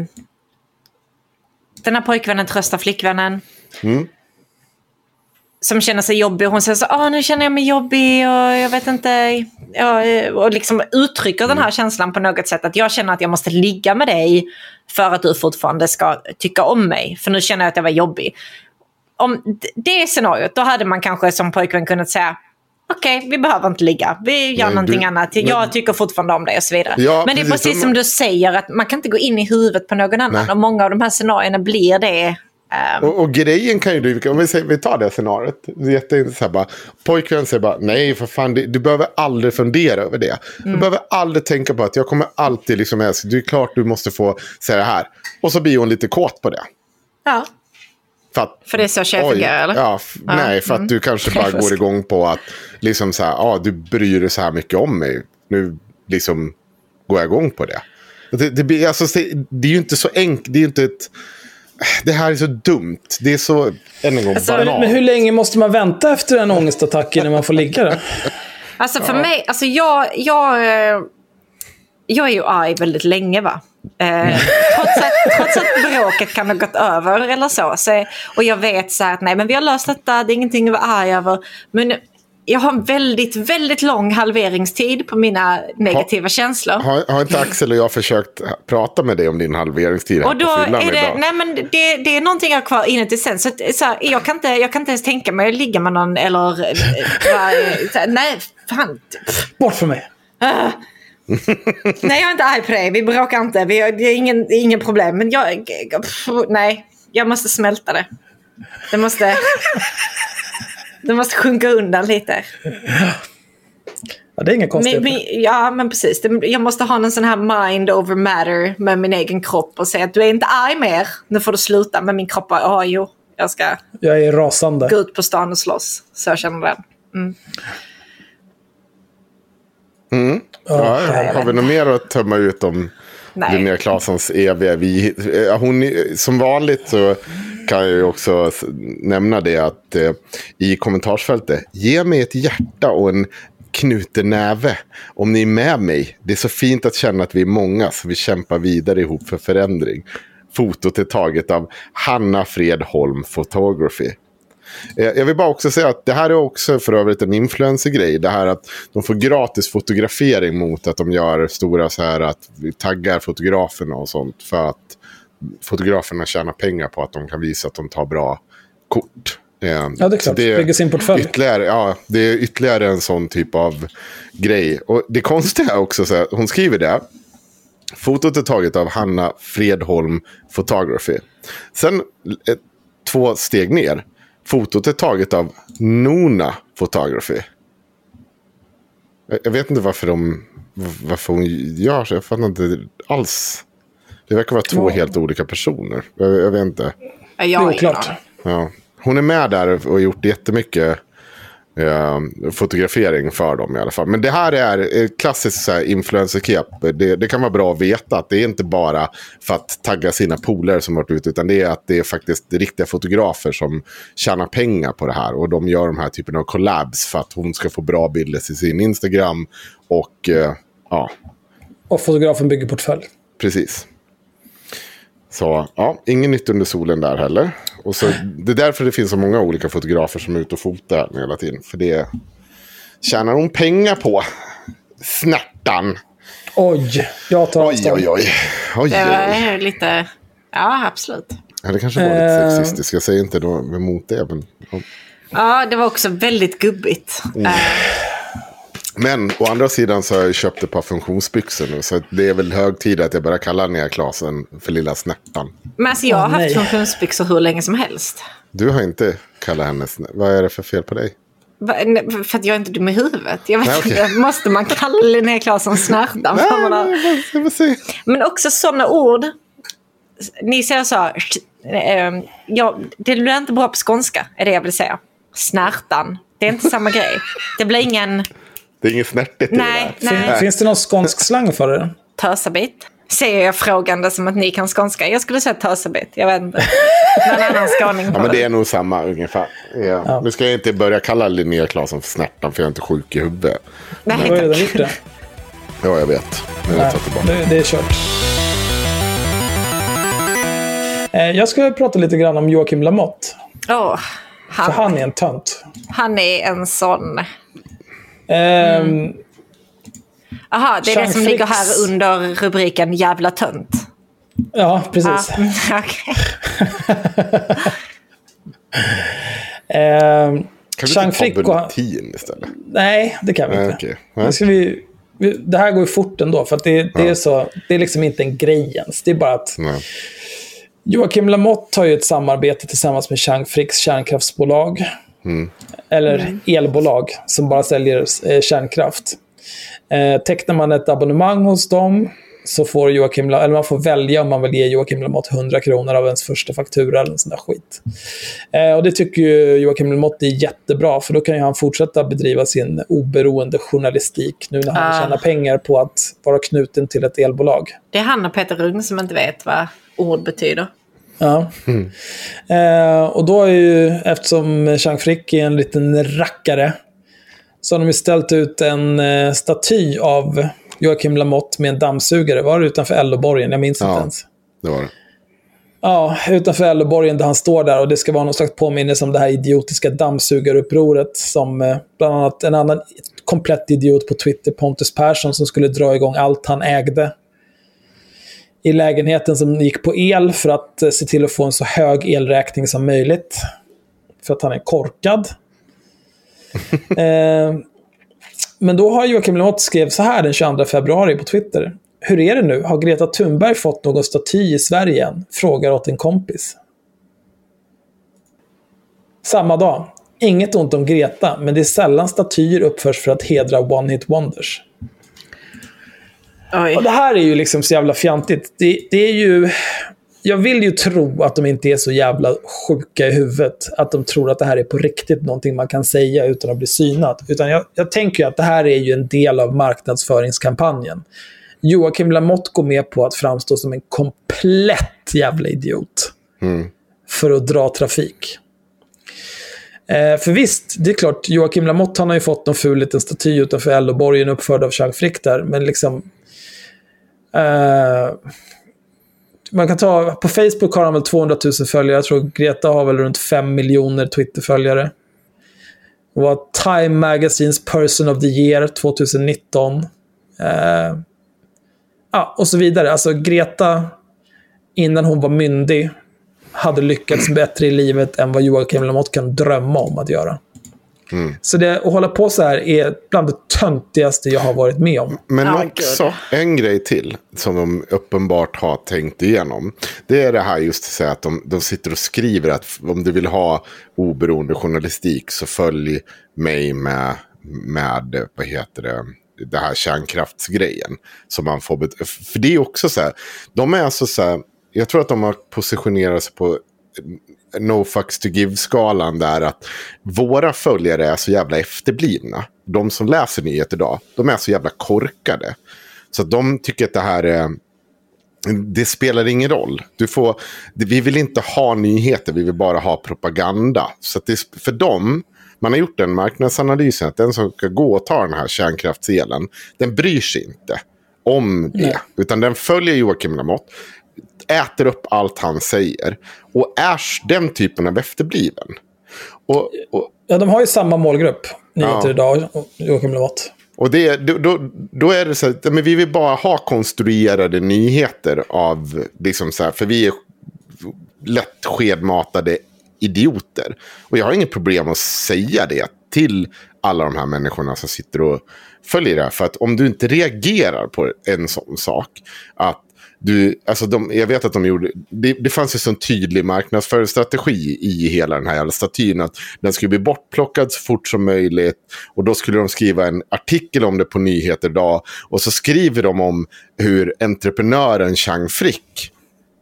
den här pojkvännen tröstar flickvännen. Mm. Som känner sig jobbig. Hon säger så ah, nu känner jag mig jobbig och jag vet inte. Ja, och liksom uttrycker mm. den här mm. känslan på något sätt. Att jag känner att jag måste ligga med dig för att du fortfarande ska tycka om mig. För nu känner jag att jag var jobbig. Om det scenariot, då hade man kanske som pojkvän kunnat säga okej, okay, vi behöver inte ligga. Vi gör Nej, någonting du, annat. Jag men, tycker fortfarande om dig och så vidare. Ja, men det är precis som du säger, att man kan inte gå in i huvudet på någon annan. Nej. Och många av de här scenarierna blir det. Um... Och, och, grejen kan ju du, om vi, säger, vi tar det scenariot. Här bara, pojkvän säger bara, nej för fan, det, du behöver aldrig fundera över det. Mm. Du behöver aldrig tänka på att jag kommer alltid liksom, det är klart du måste få säga det här. Och så blir hon lite kåt på det. Ja. För, att, för det är så tjejer fungerar eller? Ja, ja, nej, för att mm. du kanske bara går igång på att liksom så här, ja, du bryr dig så här mycket om mig. Nu liksom går jag igång på det. Det, det, blir, alltså, det är ju inte så enkelt, det är ju inte ett... Det här är så dumt. Det är så, än en gång, alltså, Men hur länge måste man vänta efter en ångestattack innan man får ligga där? Alltså för ja. mig, alltså jag, jag, eh, jag är ju arg väldigt länge va. Eh, trots, att, trots att bråket kan ha gått över eller så. så. Och jag vet så här att nej men vi har löst detta, det är ingenting att vara arg över. Men jag har en väldigt, väldigt lång halveringstid på mina negativa har, känslor. Har, har, inte Axel och jag försökt prata med dig om din halveringstid här och då på är det, idag? Nej men det, det är någonting jag har kvar inuti sen. Så, så här, jag, kan inte, jag kan inte ens tänka mig att ligga med någon eller... Var, nej, fan. Bort från mig. Uh, nej, jag är inte arg på dig. Vi bråkar inte. Vi, det är ingen, ingen problem. Men jag... Pff, nej, jag måste smälta det. Det måste... det måste sjunka undan lite. Ja, det är inga konstigheter. ja, men precis. Jag måste ha en sån här mind over matter med min egen kropp och säga att du är inte arg mer. Nu får du sluta. med min kropp ja, jo, jag ska jag är rasande. gå ut på stan och slåss. Så jag känner den. Mm. Mm. Ja, ja, har vi något mer att tömma ut om Linnea Claessons eviga vi, eh, hon, Som vanligt så kan jag ju också nämna det att eh, i kommentarsfältet. Ge mig ett hjärta och en knuten näve om ni är med mig. Det är så fint att känna att vi är många så vi kämpar vidare ihop för förändring. Fotot är taget av Hanna Fredholm Photography. Eh, jag vill bara också säga att det här är också för övrigt en influencer-grej. Det här att de får gratis fotografering mot att de gör stora så här att vi taggar fotograferna och sånt. För att fotograferna tjänar pengar på att de kan visa att de tar bra kort. Eh, ja, det är klart. Det Bygger sin portfölj. Ytterligare, ja, det är ytterligare en sån typ av grej. Och det konstiga är också så här, hon skriver det. Fotot är taget av Hanna Fredholm Photography. Sen ett, två steg ner Fotot är taget av Nona Photography. Jag vet inte varför de varför hon gör så. Jag fattar inte alls. Det verkar vara två helt olika personer. Jag, jag vet inte. Ja, Jag aning. Ja. Hon är med där och har gjort jättemycket eh, fotografering för dem i alla fall. Men det här är ett klassiskt influencer-kep. Det, det kan vara bra att veta att det är inte bara för att tagga sina polare som varit ute. Utan det är att det är faktiskt riktiga fotografer som tjänar pengar på det här. Och de gör de här typen av collabs för att hon ska få bra bilder till sin Instagram. Och eh, ja, Och fotografen bygger portfölj. Precis. Så ja, ingen nytt under solen där heller. Och så, det är därför det finns så många olika fotografer som är ute och fotar hela tiden. För det tjänar hon pengar på. Snärtan. Oj, jag tar Oj, oj, oj. oj, Det var lite... Ja, absolut. Ja, det kanske var lite Eh. sexistiskt. Jag säger inte då emot det. Men, ja. Ja, det var också väldigt gubbigt. Mm. Men å andra sidan så har jag köpt ett par funktionsbyxor nu. Så det är väl hög tid att jag börjar kalla Nya Klasen för lilla snärtan. Men alltså, jag har haft nej. funktionsbyxor hur länge som helst. Du har inte kallat henne snä- Vad är det för fel på dig? För att jag är inte dum i huvudet. Jag vet Nej, okej. inte, måste man kalla Linnea Claesson snärtan? Men också sådana ord. Ni säger så. Eh, ja, det blir inte bra på skånska, är det jag vill säga. Snärtan. Det är inte samma grej. Det blir ingen Det är inget snärtigt i Nej, det där. nej. Finns det någon skånsk slang för det? tösabit. Säger jag frågande som att ni kan skånska. Jag skulle säga tösabit. Jag vet inte. Någon annan skåning Ja, men det är nog samma ungefär. Ja. Nu ska jag inte börja kalla Linnea Claesson för snärtan för jag är inte sjuk i huvudet. Jag har Nej, redan tack. gjort det. Ja, jag vet. Men jag tar tillbaka. Det, det är kört. Eh, Jag ska prata lite grann om Joakim Lamotte. Åh, För han, han är en tönt. han är en sån... Ehm, Aha, det är det som ligger här under rubriken jävla tönt. Ja, precis. Ja, mm, okej. Ehm, Kan Jean inte ta. Bulletin istället? Nej, det kan vi inte. okej. Nu ska vi, vi, det här går ju fort ändå, för att det, det, är så, det är liksom inte en grej ens. Det är bara att Nej. Joakim Lamotte har ju ett samarbete tillsammans med Jean Fricks kärnkraftsbolag. Eller elbolag som bara säljer eh, kärnkraft. Eh, tecknar man ett abonnemang hos dem så får Joakim, eller man får välja om man vill ge Joakim Lamotte 100 kronor av ens första faktura eller sån där skit. Eh, och det tycker Joakim Lamotte är jättebra, för då kan han fortsätta bedriva sin oberoende journalistik nu när han Ah. tjänar pengar på att vara knuten till ett elbolag. Det är han och Peter Rung som inte vet vad ord betyder. Ja. Eh, och då är ju, eftersom Jean Frick är en liten rackare, så har de ju ställt ut en eh, staty av Joakim Lamotte med en dammsugare. Var det utanför Elloborgen? Jag minns inte Ja. ens. Det var det. Ja, utanför Elloborgen där han står där och det ska vara någon slags påminnelse om det här idiotiska dammsugarupproret som eh, bland annat en annan komplett idiot på Twitter, Pontus Persson, som skulle dra igång allt han ägde i lägenheten som gick på el för att eh, se till att få en så hög elräkning som möjligt. För att han är korkad. eh, men då har Joakim Lamotte skrev så här den 22 februari på Twitter. Hur är det nu? Har Greta Thunberg fått någon staty i Sverige än? Frågar åt en kompis. Samma dag. Inget ont om Greta, men det är sällan statyer uppförs för att hedra one-hit wonders. Oj. Och det här är ju liksom så jävla fjantigt. Det, det är ju... Jag vill ju tro att de inte är så jävla sjuka i huvudet. Att de tror att det här är på riktigt någonting man kan säga utan att bli synad. Utan jag, jag tänker ju att det här är ju en del av marknadsföringskampanjen. Joakim Lamotte går med på att framstå som en komplett jävla idiot. För att dra trafik. Eh, för visst, det är klart, Joakim Lamotte han har ju fått någon ful liten staty utanför Elloborgen uppförd av Jean Frick där. Men liksom... Eh, man kan ta, på Facebook har han väl 200 000 följare. Jag tror Greta har väl runt 5 miljoner Twitter-följare. Hon var Time Magazines Person of the Year 2019. Eh, ja, och så vidare. Alltså Greta, innan hon var myndig, hade lyckats bättre i livet än vad Joakim Lamotte kan drömma om att göra. Så det, att hålla på så här är bland det töntigaste jag har varit med om. Men Ja, också en grej till som de uppenbart har tänkt igenom. Det är det här just att säga att de, de sitter och skriver att om du vill ha oberoende journalistik så följ mig med, med vad heter det, det här kärnkraftsgrejen. Som man får för det är också så här, de är alltså så här, jag tror att de har positionerat sig på no fucks to give-skalan där att våra följare är så jävla efterblivna. De som läser nyheter idag, de är så jävla korkade. Så de tycker att det här är... Det spelar ingen roll. Du får, vi vill inte ha nyheter, vi vill bara ha propaganda. Så det, för dem, man har gjort den marknadsanalysen att den som ska gå och ta den här kärnkraftselen, den bryr sig inte om det. Nej. Utan den följer Joakim Lamotte, äter upp allt han säger och är den typen av efterbliven. Och, och, Ja, de har ju samma målgrupp, nyheter Ja. idag, och Joakim Lamotte. och det, då, då, då är det så att men vi vill bara ha konstruerade nyheter av, liksom så här, för vi är lätt skedmatade idioter. Och jag har inget problem att säga det till alla de här människorna som sitter och följer det här. För att om du inte reagerar på en sån sak, att du, alltså de, jag vet att de gjorde, det, det fanns ju sån tydlig marknadsföringsstrategi i hela den här jävla statyn. Att den skulle bli bortplockad så fort som möjligt. Och då skulle de skriva en artikel om det på Nyheter idag. Och så skriver de om hur entreprenören Chang Frick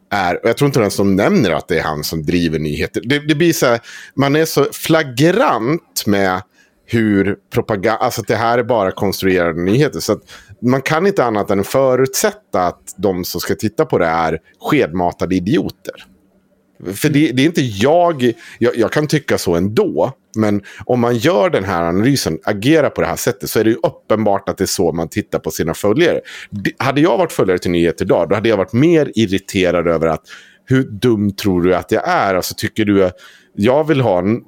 är, och jag tror inte ens de nämner att det är han som driver nyheter. Det, det blir så här, man är så flagrant med hur propaganda, alltså att det här är bara konstruerade nyheter. Så att man kan inte annat än förutsätta att de som ska titta på det är skedmatade idioter. För det, det är inte jag, jag, jag kan tycka så ändå. Men om man gör den här analysen, agerar på det här sättet, så är det ju uppenbart att det är så man tittar på sina följare. Det- Hade jag varit följare till Nyheter idag, då hade jag varit mer irriterad över att hur dum tror du att jag är? Alltså tycker du att jag vill ha en...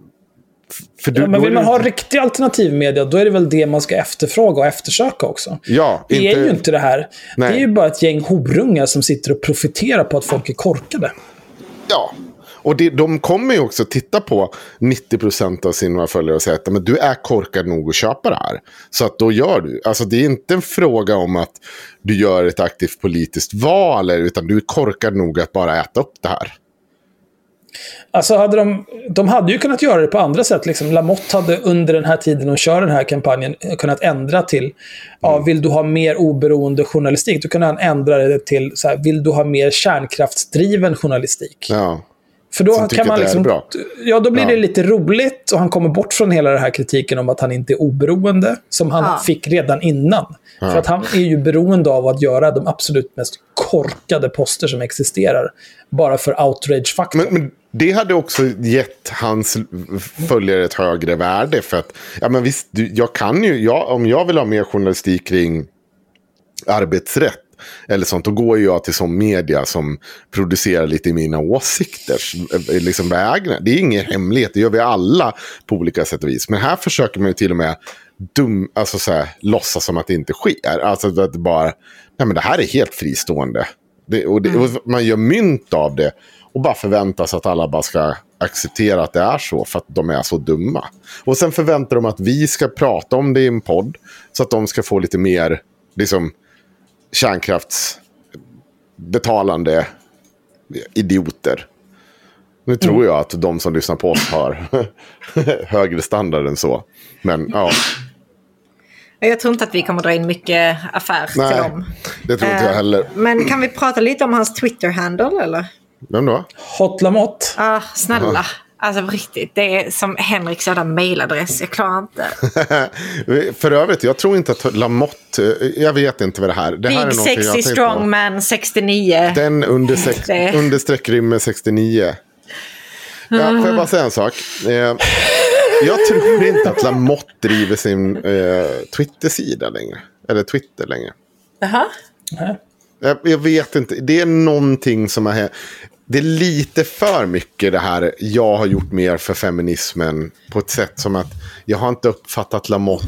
Du, Ja, men vill man ha riktig alternativmedia, då är det väl det man ska efterfråga och eftersöka också. Ja, Det är ju inte det här. Nej. Det är ju bara ett gäng horungar som sitter och profiterar på att folk är korkade. Ja, och det, de kommer ju också titta på 90% av sina följare och säga att men du är korkad nog att köpa det här. Så att då gör du. Alltså det är inte en fråga om att du gör ett aktivt politiskt val, utan du är korkad nog att bara äta upp det här. Alltså hade de, de hade ju kunnat göra det på andra sätt. Liksom Lamotte hade under den här tiden de kör den här kampanjen kunnat ändra till, ja, vill du ha mer oberoende journalistik? Då kunde han ändra det till, så här, vill du ha mer kärnkraftsdriven journalistik? Ja. För då Som kan man liksom, bra. ja då blir Ja. det lite roligt och han kommer bort från hela den här kritiken om att han inte är oberoende, som han Ja. fick redan innan. Ja. För att han är ju beroende av att göra de absolut mest korkade poster som existerar. Bara för outrage-faktorn. Men, men det hade också gett hans följare ett högre värde. För att, ja men visst, du, jag kan ju, jag, om jag vill ha mer journalistik kring arbetsrätt. Eller sånt, då går jag till sån media som producerar lite mina åsikter. eh, Liksom vägnar. Det är ingen hemlighet, det gör vi alla på olika sätt och vis. Men här försöker man ju till och med dum, alltså så här, låtsas som att det inte sker. Alltså att det bara, nej men det här är helt fristående. Det, och det, och man gör mynt av det och bara förväntar sig att alla bara ska acceptera att det är så för att de är så dumma. Och sen förväntar de att vi ska prata om det i en podd så att de ska få lite mer liksom, kärnkraftsbetalande idioter. Nu tror jag att de som lyssnar på oss har högre standard än så. Men ja, Jag tror inte att vi kommer dra in mycket affär till nej, dem. det tror inte jag Eh, heller. Men kan vi prata lite om hans Twitter-handle eller? Vem då? Hot Lamotte. Ah, snälla. Alltså på riktigt, det är som Henriks jävla mailadress. Jag klarar inte. För övrigt, jag tror inte att Lamotte, eh, jag vet inte vad det här det här är Big sexy strongman 69. Den under sex, understreck rymmer 69. Ja, får jag bara säga en sak? Eh, jag tror inte att Lamotte driver sin eh, Twitter-sida längre. Eller Twitter längre. Jaha. Jag, jag vet inte. Det är någonting som har hänt. Det är lite för mycket det här. Jag har gjort mer för feminismen. På ett sätt som att jag har inte uppfattat Lamotte.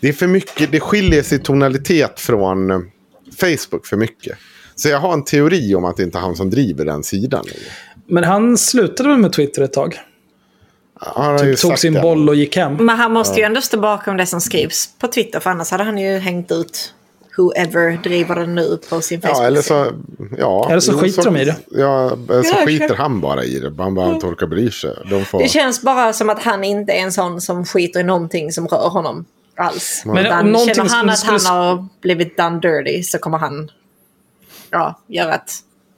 Det är för mycket. Det skiljer sig tonalitet från Facebook för mycket. Så jag har en teori om att det inte är han som driver den sidan. Men han slutade väl med Twitter ett tag? Han har ju Typ tog sin det. boll och gick hem. Men han måste ju ändå stå bakom det som skrivs på Twitter. För annars hade han ju hängt ut whoever driver den nu på sin Facebook. Ja, eller så, ja, Eller så skiter de i det. Ja, eller så Ja, skiter han bara i det. Han bara inte orkar bry sig. De får... Det känns bara som att han inte är en sån som skiter i någonting som rör honom. alls. Men Utan om känner han att han har blivit done dirty så kommer han ja, göra ett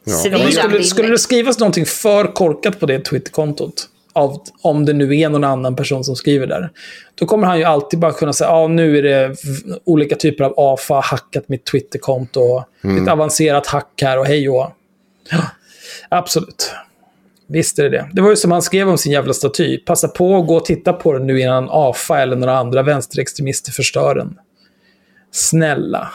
Ja, svidande skulle, skulle det skrivas någonting för korkat på det Twitterkontot, av, om det nu är någon annan person som skriver där, då kommer han ju alltid bara kunna säga ja nu är det olika typer av AFA hackat mitt Twitterkonto, och Mm. ett avancerat hack här och hej och ja, Absolut. Visst är det det. Det var ju som han skrev om sin jävla staty. Passa på att gå och titta på den nu innan AFA eller några andra vänsterextremister förstör den. Snälla.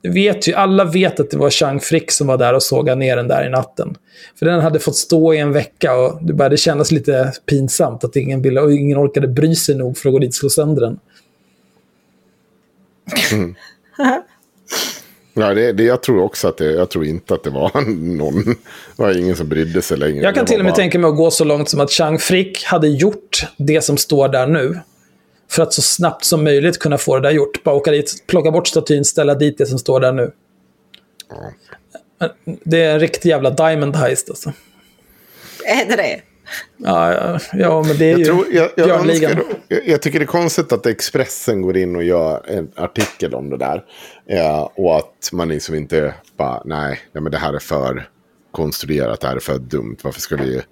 Du vet ju, alla vet att det var Chang Frick som var där och sågade ner den där i natten. För den hade fått stå i en vecka och det började kännas lite pinsamt att ingen, ville, och ingen orkade bry sig nog för att gå dit och slå sönder den. Mm. Ja, det, det, jag tror också att det, jag tror inte att det var någon, det var ingen som brydde sig längre. Jag kan till och med bara- tänka mig att gå så långt som att Chang Frick hade gjort det som står där nu. För att så snabbt som möjligt kunna få det där gjort. Bara åka dit, plocka bort statyn, ställa dit det som står där nu. Det är en riktig jävla diamond heist alltså. Är det det? Ja, ja, ja men det är Jag, ju tror, jag, jag, önskar, jag, jag tycker det är konstigt att Expressen går in och gör en artikel om det där. Ja, och att man liksom inte bara, nej, nej, men det här är för konstruerat, det här är för dumt. Varför ska vi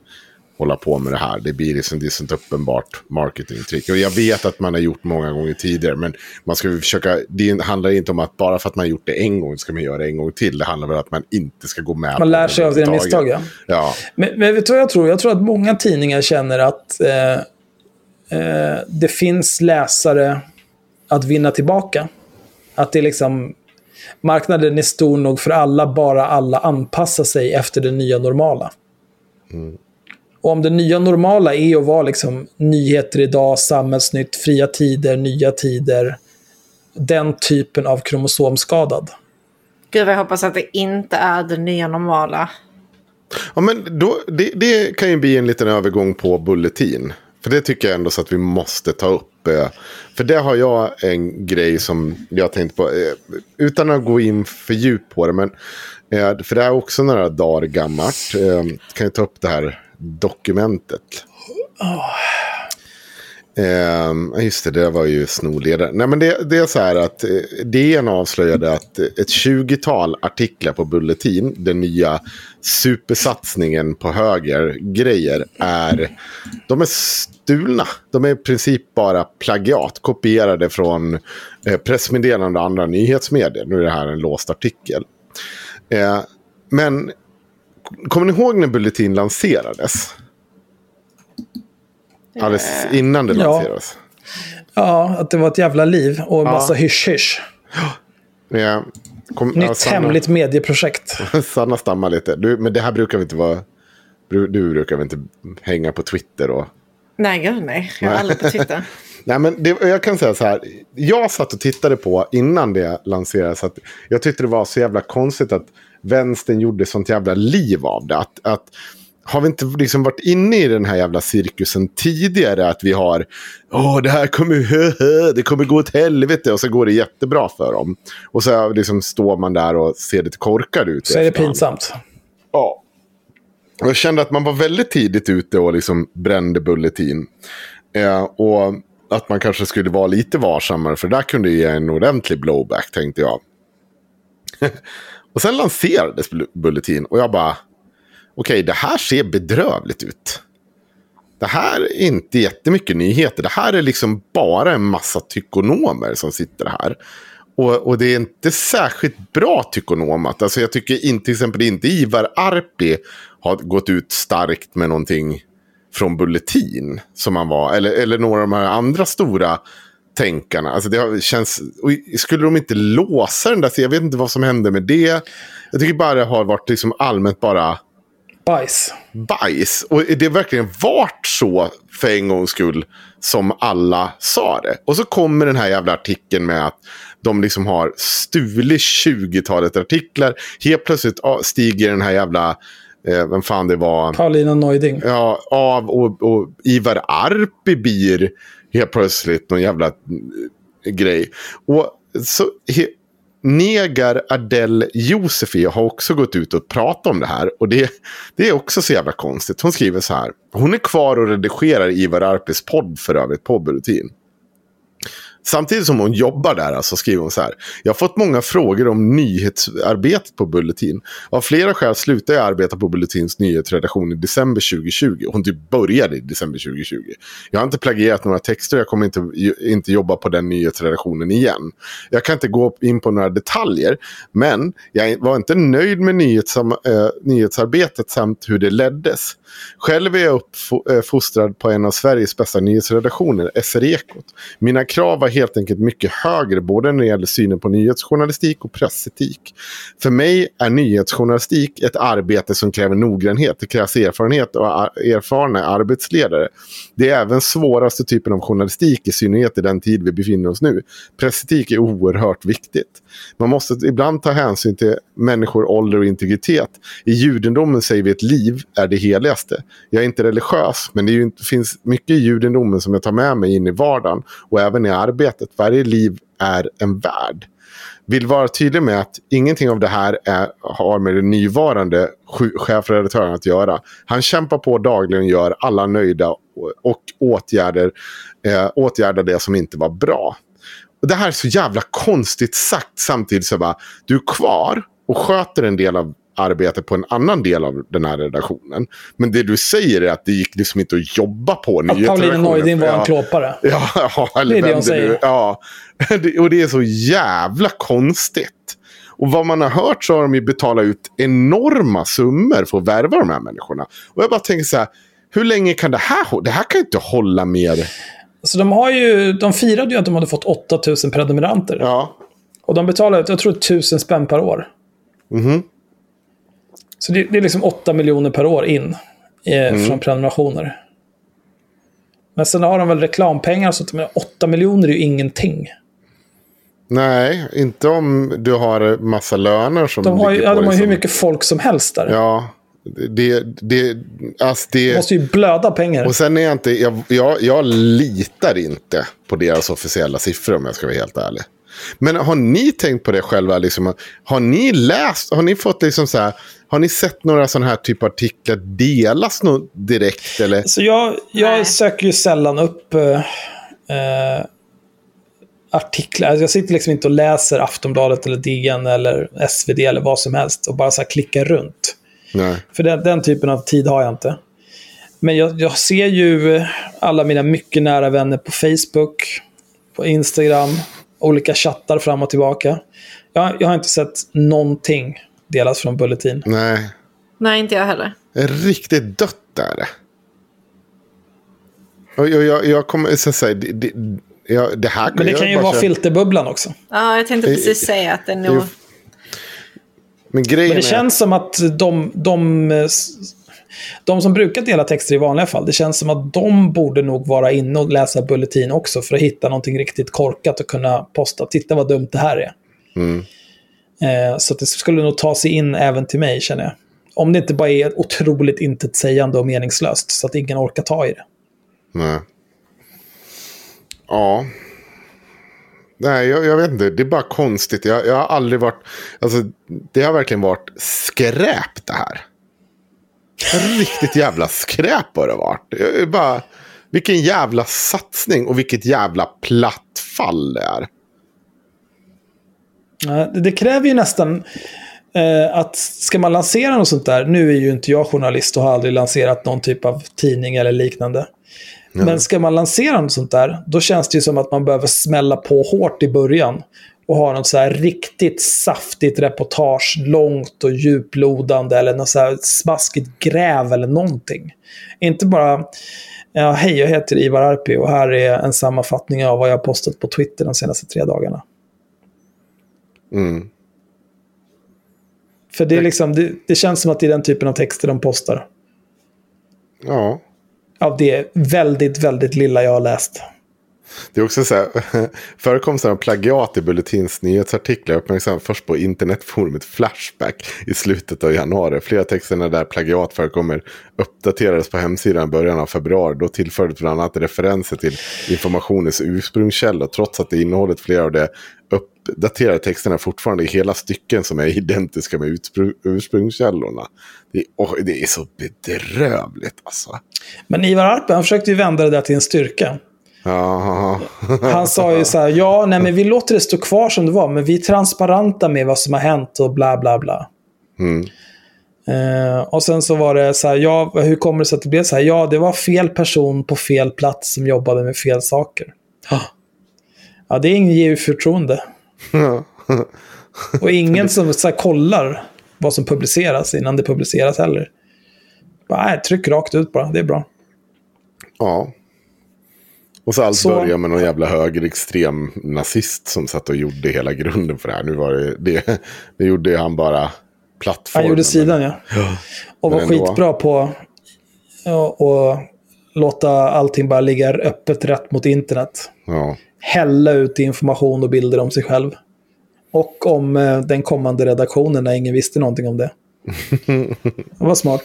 hålla på med det här? Det blir liksom, det är sånt uppenbart marketingtrick. Och jag vet att man har gjort många gånger tidigare, men man ska försöka, det handlar inte om att bara för att man har gjort det en gång ska man göra det en gång till. Det handlar väl om att man inte ska gå med på Man lär sig av sina misstag, ja. Ja, Men, men vet du vad jag tror? Jag tror att många tidningar känner att eh, eh, det finns läsare att vinna tillbaka. Att det är liksom... Marknaden är stor nog för alla, bara alla anpassar sig efter det nya normala. Och om det nya normala är att vara liksom nyheter idag, samhällsnytt, fria tider, nya tider. Den typen av kromosomskadad. Gud jag hoppas att det inte är det nya normala. Ja, men då, det, det kan ju bli en liten övergång på Bulletin. För det tycker jag ändå så att vi måste ta upp. eh, För det har jag en grej som jag tänkte på. eh, Utan att gå in för djupt på det. Men, eh, för det är också några dagar gammalt. Kan jag ta upp det här dokumentet. Eh, just det, det var ju snorledare. Nej, men det, det är så här att eh, DN avslöjade att ett 20-tal artiklar på Bulletin, den nya supersatsningen på höger-grejer, är, de är stulna. De är i princip bara plagiat, kopierade från eh, pressmeddelanden och andra nyhetsmedier. Nu är det här en låst artikel. Eh, men kommer ni ihåg när Bulletin lanserades? Alldeles innan det Ja. lanserades. Ja, att det var ett jävla liv och en Ja. massa hysch-hysch. Ja, kom, Nytt ja, Sanna- hemligt medieprojekt. Sanna stammar lite. Du, men det här brukar vi inte vara... Du, du brukar väl inte hänga på Twitter och... Nej, gud nej. Jag är Nej. aldrig på Twitter. Nej, men det, jag kan säga så här. Jag satt och tittade på innan det lanserades. Att jag tyckte det var så jävla konstigt att vänstern gjorde sånt jävla liv av det. Att, att, har vi inte liksom varit inne i den här jävla cirkusen tidigare? Att vi har, åh det här kommer, det kommer gå åt helvete. Och så går det jättebra för dem. Och så liksom står man där och ser lite korkad ut. Så är det pinsamt. Ja. Och Jag kände att man var väldigt tidigt ute och liksom brände Bulletin. Eh, och att man kanske skulle vara lite varsammare, för där kunde ge en ordentlig blowback, tänkte jag. och sen lanserades Bulletin och jag bara, okej, det här ser bedrövligt ut. Det här är inte jättemycket nyheter. Det här är liksom bara en massa tykonomer som sitter här. Och, och det är inte särskilt bra tykonomat. Alltså jag tycker inte, till exempel inte Ivar Arpi har gått ut starkt med någonting från Bulletin. Som han var, eller, eller några av de här andra stora tänkarna. Alltså det känns, och skulle de inte låsa den där, så jag vet inte vad som hände med det. Jag tycker bara det har varit liksom allmänt bara Bajs. bajs. Och det har verkligen varit så för en gångs skull som alla sa det. Och så kommer den här jävla artikeln med att de liksom har stulit 20-talet artiklar. Helt plötsligt stiger den här jävla, eh, vem fan det var, Paulina Neuding. ja, av och, och Ivar Arpi blir helt plötsligt någon jävla eh, grej. Och så... He, Negar Adele Josefi har också gått ut och pratat om det här. Och det, det är också så jävla konstigt. Hon skriver så här. Hon är kvar och redigerar Ivar Arpis podd för övrigt på Bulletin. Samtidigt som hon jobbar där alltså, skriver hon så här. Jag har fått många frågor om nyhetsarbetet på Bulletin. Av flera skäl slutade jag arbeta på Bulletins nyhetsredaktion i december 2020. Hon typ började i december 2020. Jag har inte plagierat några texter och jag kommer inte, inte jobba på den nyhetsredaktionen igen. Jag kan inte gå in på några detaljer. Men jag var inte nöjd med eh, nyhetsarbetet samt hur det leddes. Själv är jag uppfostrad eh, på en av Sveriges bästa nyhetsredaktioner, SR-Ekot. Mina krav var helt enkelt mycket högre, både när det gäller synen på nyhetsjournalistik och pressetik. För mig är nyhetsjournalistik ett arbete som kräver noggrannhet. Det krävs erfarenhet och erfarna arbetsledare. Det är även svåraste typen av journalistik, i synnerhet i den tid vi befinner oss nu. Pressetik är oerhört viktigt. Man måste ibland ta hänsyn till människor, ålder och integritet. I judendomen säger vi att liv är det viktigaste. Jag är inte religiös, men det ju, finns mycket i judendomen som jag tar med mig in i vardagen och även i arbetet. Varje liv är en värld. Vill vara tydlig med att ingenting av det här är, har med den nuvarande chefredaktören att göra. Han kämpar på dagligen gör alla nöjda och åtgärder, eh, åtgärdar det som inte var bra. Och det här är så jävla konstigt sagt samtidigt som bara, du är kvar och sköter en del av arbetet på en annan del av den här redaktionen. Men det du säger är att det gick liksom inte att jobba på Att Paulina Neudin var en klåpare. Ja, ja eller Det är det hon säger. Ja, och det är så jävla konstigt. Och vad man har hört så har de ju betalat ut enorma summor för att värva de här människorna. Och jag bara tänker så här, hur länge kan det här hålla? Det här kan ju inte hålla mer. Så de, har ju, de firade ju att de hade fått 8000 prenumeranter. Ja. Och de betalade, jag tror, 1000 spänn per år. Mhm. Så det, det är liksom 8 miljoner per år in eh, Mm. från prenumerationer. Men sen har de väl reklampengar, så att men 8 miljoner är ju ingenting. Nej, inte om du har massa löner som De har ju, ja, de har hur liksom- mycket folk som helst där. Ja, det, det, alltså det... De måste ju blöda pengar. Och sen är jag inte, jag, jag, jag litar inte på deras officiella siffror om jag ska vara helt ärlig. Men har ni tänkt på det själva? Liksom, har ni läst, har ni fått liksom så här, har ni sett några sådana här typ av artiklar delas något direkt? Eller? Så jag, jag söker ju sällan upp eh, eh, artiklar. Alltså jag sitter liksom inte och läser Aftonbladet eller DN eller SvD eller vad som helst och bara så här klickar runt. Nej. För den, den typen av tid har jag inte. Men jag, jag ser ju alla mina mycket nära vänner på Facebook, på Instagram, olika chattar fram och tillbaka. Jag, jag har inte sett någonting delas från Bulletin. Nej, Nej, inte jag heller. det är riktigt dött där. Och jag, jag, jag kommer så att säga, det, det, jag, det här Men det kan ju vara känner- filterbubblan också. Ja, jag tänkte precis säga att det är nog... Men grejen Men det är känns som att de, de, de som brukar dela texter i vanliga fall, det känns som att de borde nog vara inne och läsa Bulletin också för att hitta någonting riktigt korkat och kunna posta. Titta vad dumt det här är. Mm. Eh, så det skulle nog ta sig in även till mig, känner jag. Om det inte bara är otroligt intetsägande och meningslöst, så att ingen orkar ta i det. Nej. Ja. Nej, jag, jag vet inte. Det är bara konstigt. Jag, jag har aldrig varit... Alltså, det har verkligen varit skräp det här. Riktigt jävla skräp har det varit. Bara... Vilken jävla satsning och vilket jävla platt fall det är. Det kräver ju nästan eh, att ska man lansera något sånt där, nu är ju inte jag journalist och har aldrig lanserat någon typ av tidning eller liknande. Men ska man lansera något sånt där, då känns det ju som att man behöver smälla på hårt i början. Och ha något så här riktigt saftigt reportage, långt och djuplodande eller något så här smaskigt gräv eller någonting. Inte bara, ja, hej jag heter Ivar Arpi och här är en sammanfattning av vad jag har postat på Twitter de senaste tre dagarna. Mm. För det, är liksom, det, det känns som att det är den typen av texter de postar. Ja. Av det väldigt, väldigt lilla jag har läst. Det är också så här, förekomsten av plagiat i Bulletins nyhetsartiklar uppmärksammas först på internetforumet Flashback i slutet av januari. Flera texterna där plagiat förekommer uppdaterades på hemsidan i början av februari. Då tillfördes bland annat referenser till informationens ursprungskälla. trots att det innehållet flera av de uppdaterade texterna fortfarande i hela stycken som är identiska med ursprungskällorna. Det är, oh, det är så bedrövligt alltså. Men Ivar Arpen försökte ju vända det där till en styrka. Han sa ju så här, ja, nej men vi låter det stå kvar som det var, men vi är transparenta med vad som har hänt och bla bla bla. Mm. Eh, och sen så var det så här, ja, hur kommer det sig att det blev så här? Ja, det var fel person på fel plats som jobbade med fel saker. Ja, det är ingen ger ju förtroende. Och ingen som så här, kollar vad som publiceras innan det publiceras heller. Bara, nej, tryck rakt ut bara, det är bra. Ja. Och så allt Så- började med någon jävla högerextrem nazist som satt och gjorde hela grunden för det här. Nu var det, det, det gjorde han bara plattformen. Han gjorde sidan, ja. Och var Men ändå. skitbra på ja, låta allting bara ligga öppet rätt mot internet. Ja. Hälla ut information och bilder om sig själv. Och om eh, den kommande redaktionen när ingen visste någonting om det. Det var smart.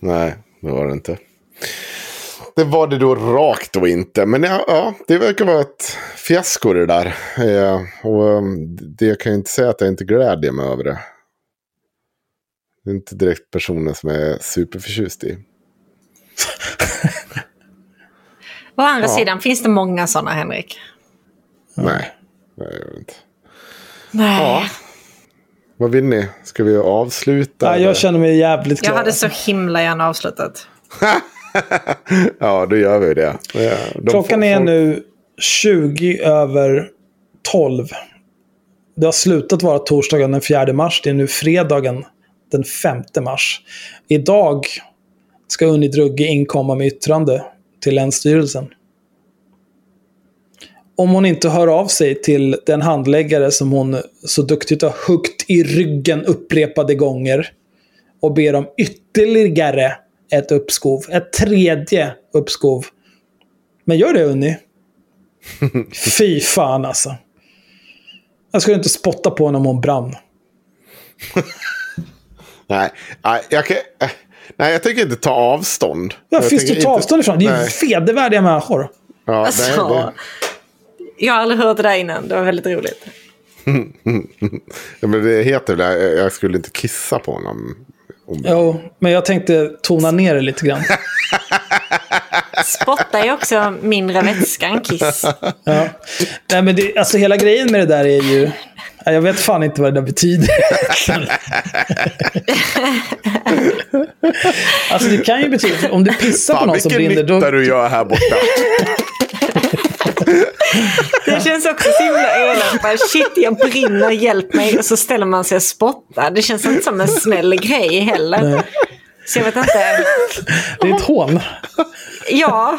Nej, det var det inte. Det var det då rakt och inte. Men ja, ja det verkar vara ett fiasko det där. Eh, och um, det jag kan ju inte säga att jag inte glädjer mig över det. Det är inte direkt personen som är superförtjust i. Å andra Ja. sidan finns det många sådana, Henrik. Nej, det gör det inte. Nej. Ja. Vad vill ni? Ska vi avsluta? Ja, eller? jag känner mig jävligt Jag glad. hade så himla gärna avslutat. Ja, då gör vi det. De Klockan får- är nu 20 över 12. Det har slutat vara torsdagen den 4 mars. Det är nu fredagen den 5 mars. Idag ska Unni Drugge inkomma med yttrande till Länsstyrelsen. Om hon inte hör av sig till den handläggare som hon så duktigt har huggt i ryggen upprepade gånger och ber om ytterligare ett uppskov. Ett tredje uppskov. Men gör det Unni. Fy fan alltså. Jag skulle inte spotta på henne om hon brann. Nej, nej, jag kan... Nej, jag tänker inte ta avstånd. Vad Jag finns det ta inte- avstånd ifrån? Det är ju vedervärdiga människor. Ja, Alltså, nej, det... Jag har aldrig hört det där innan. Det var väldigt roligt. ja, men det heter väl, jag- jag skulle inte kissa på honom. Om... Jo, men jag tänkte tona ner det lite grann. Spotta är också mindre vätska än kiss. Ja. Nej, men det, alltså hela grejen med det där är ju... Ja, Jag vet fan inte vad det där betyder. alltså det kan ju betyda... Om du pissar på Fan, någon som vilken brinner, nytta då... du gör här borta. Det känns också så himla elakt. Shit, jag brinner, hjälp mig. Och så ställer man sig och spottar. Det känns inte som en snäll grej heller. Nej. Så jag vet inte. Det är ett hån. Ja,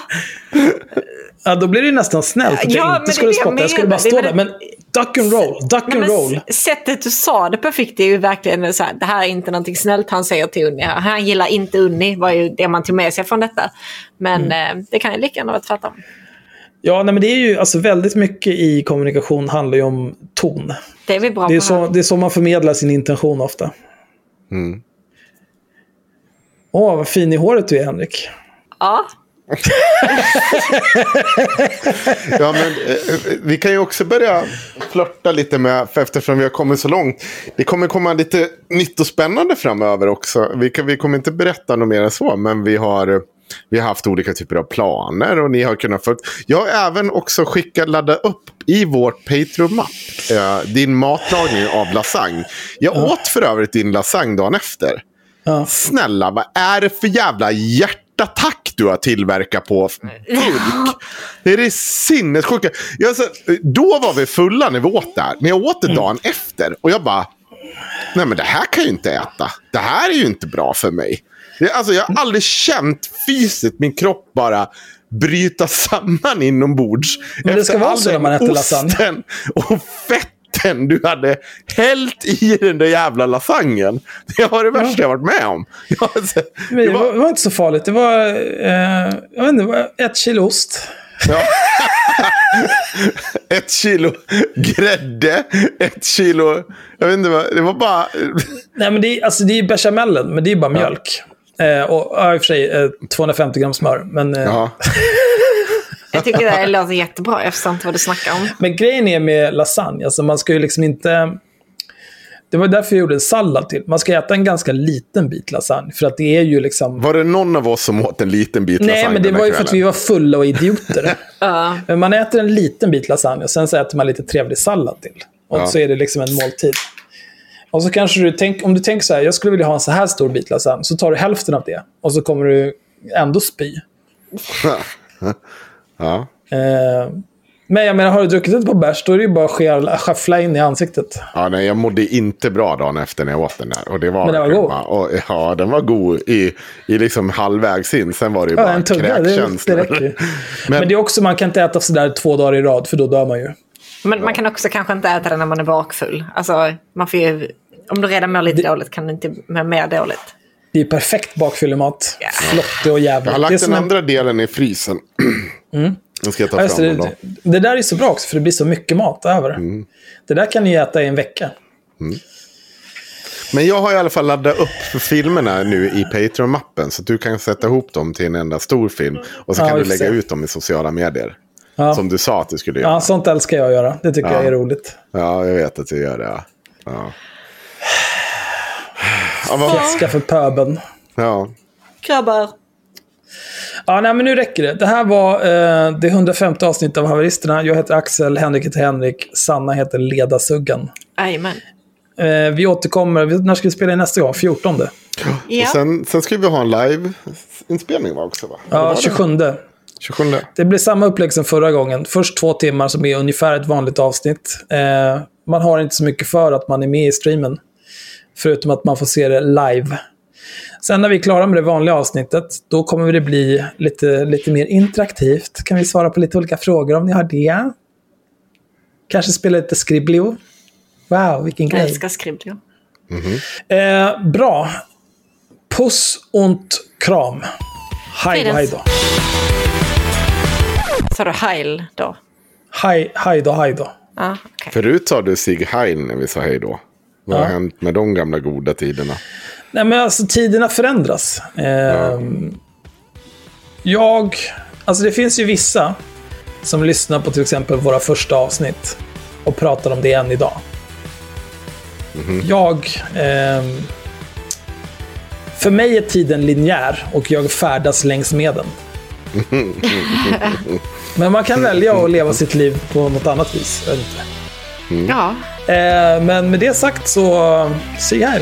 Ja, då blir det nästan snällt att Ja, jag inte skulle är det jag spotta. Jag skulle bara stå är där. Men duck and roll, duck Nej, and roll. sättet du sa det på fick det ju verkligen så här, det här är inte någonting snällt han säger till Unni. Han gillar inte Unni, var ju det man tog med sig från detta. Men Mm. eh, det kan ju lika gärna vara tvärtom. Ja, nej, men det är ju alltså väldigt mycket i kommunikation handlar ju om ton. Det är vi bra Det är, på så, det är så man förmedlar sin intention ofta. Mm. Åh, vad fin i håret du är, Henrik. Ja, Ja, men, eh, vi kan ju också börja flörta lite med, för eftersom vi har kommit så långt. Det kommer komma lite nytt och spännande framöver också. Vi, kan, vi kommer inte berätta något mer än så, men vi har, vi har haft olika typer av planer och ni har kunnat följa. Jag har även också skickat, ladda upp i vårt Patreon-mapp eh, din matlagning av lasagne. Jag åt för övrigt din lasagne dagen efter. Ja. Snälla, vad är det för jävla hjärtattack du har tillverkat på burk? Det är det sinnessjuka. Jag, så, då var vi fulla när vi åt där. Men jag åt det dagen efter. Och jag bara, nej men det här kan jag ju inte äta. Det här är ju inte bra för mig. Alltså, jag har aldrig känt fysiskt min kropp bara bryta samman inombords. Men det ska vara så när man äter lasagne. Och fetten du hade hällt i den där jävla lasagnen. Det var det värsta jag varit med om. Alltså, det det, var, var, det var inte så farligt. Det var, eh, jag vet inte, var ett kilo ost. ja. ett kilo grädde, ett kilo... Jag vet inte vad, det var bara... Nej, men det är, alltså, det är bechamelen, men det är bara mjölk. Eh, och ja, i och för sig eh, 250 gram smör. Men, eh, Ja. jag tycker det låter jättebra. Jag förstår inte vad du snackar om. men grejen är med lasagne, alltså man ska ju liksom inte... Det var därför jag gjorde en sallad till. Man ska äta en ganska liten bit lasagne. För att det är ju liksom... Var det någon av oss som åt en liten bit lasagne Nej, men det var ju för att kvällen? vi var fulla och idioter. Men man äter en liten bit lasagne och sen så äter man lite trevlig sallad till. Och Ja. så är det liksom en måltid. Och så kanske du tänker, om du tänker så här, jag skulle vilja ha en så här stor bit lasagne, så tar du hälften av det. Och så kommer du ändå spy. ja. Eh, men jag menar, har du druckit ett par bärs, då är det ju bara att schaffla in i ansiktet. Ja, nej, jag mådde inte bra dagen efter när jag åt den där. Och det var, Men den var god. Och, ja, den var god i, i liksom halvvägs in. Sen var det ju Ja, bara en tugga, det, det kräkkänslor. räcker ju. Men- Men, det är också, man kan inte äta sådär två dagar i rad, för då dör man ju. Men man kan också kanske inte äta det när man är bakfull. Alltså, man får ju, om du redan mår lite dåligt kan du inte må mer dåligt. Det är perfekt bakfyllemat. Flottig och jävlig. Jag har Det är lagt den en- andra delen i frysen. Mm. Den ska jag ta fram det, en dag. det, det där är så bra också, för det blir så mycket mat över. Mm. Det där kan ni äta i en vecka. Men jag har i alla fall laddat upp filmerna nu i Patreon-mappen. Så att du kan sätta ihop dem till en enda stor film. Och så Ja, kan du lägga se. ut dem i sociala medier. Ja. Som du sa att du skulle göra. Ja, sånt älskar jag att göra. Det tycker Ja. jag är roligt. Ja, jag vet att du gör det. Ja. Fjäska för pöben. ja. Grabbar. Ja, nej, men nu räcker det. Det här var eh, det 105 avsnittet av Haveristerna. Jag heter Axel, Henrik heter Henrik, Sanna heter Ledasuggan. Jajamän. Eh, vi återkommer. När ska vi spela in nästa gång? 14? Ja. Och sen, sen ska vi ha en live-inspelning också va? Eller Ja, det? 27. 27. Det blir samma upplägg som förra gången. Först två timmar som är ungefär ett vanligt avsnitt. Eh, man har inte så mycket för att man är med i streamen. Förutom att man får se det live. Sen när vi är klara med det vanliga avsnittet, då kommer det bli lite, lite mer interaktivt. Kan vi svara på lite olika frågor om ni har det? Kanske spela lite Skriblio. Wow, vilken Jag grej. älskar Skriblio. Eh, bra. Puss och kram. Hej då, hej då. Sa du heil då? Hej, hej då, hej då. Ja, Förut sa du Sig Heil när vi sa hej då. Vad har Ja. hänt med de gamla goda tiderna? Nej, men alltså tiderna förändras. Ehm, Jag... Alltså det finns ju vissa som lyssnar på till exempel våra första avsnitt och pratar om det än idag. Jag... ehm, för mig är tiden linjär och jag färdas längs med den. Men man kan välja att leva sitt liv på något annat vis. Inte. Ja. Eh, men med det sagt så, eh, se här.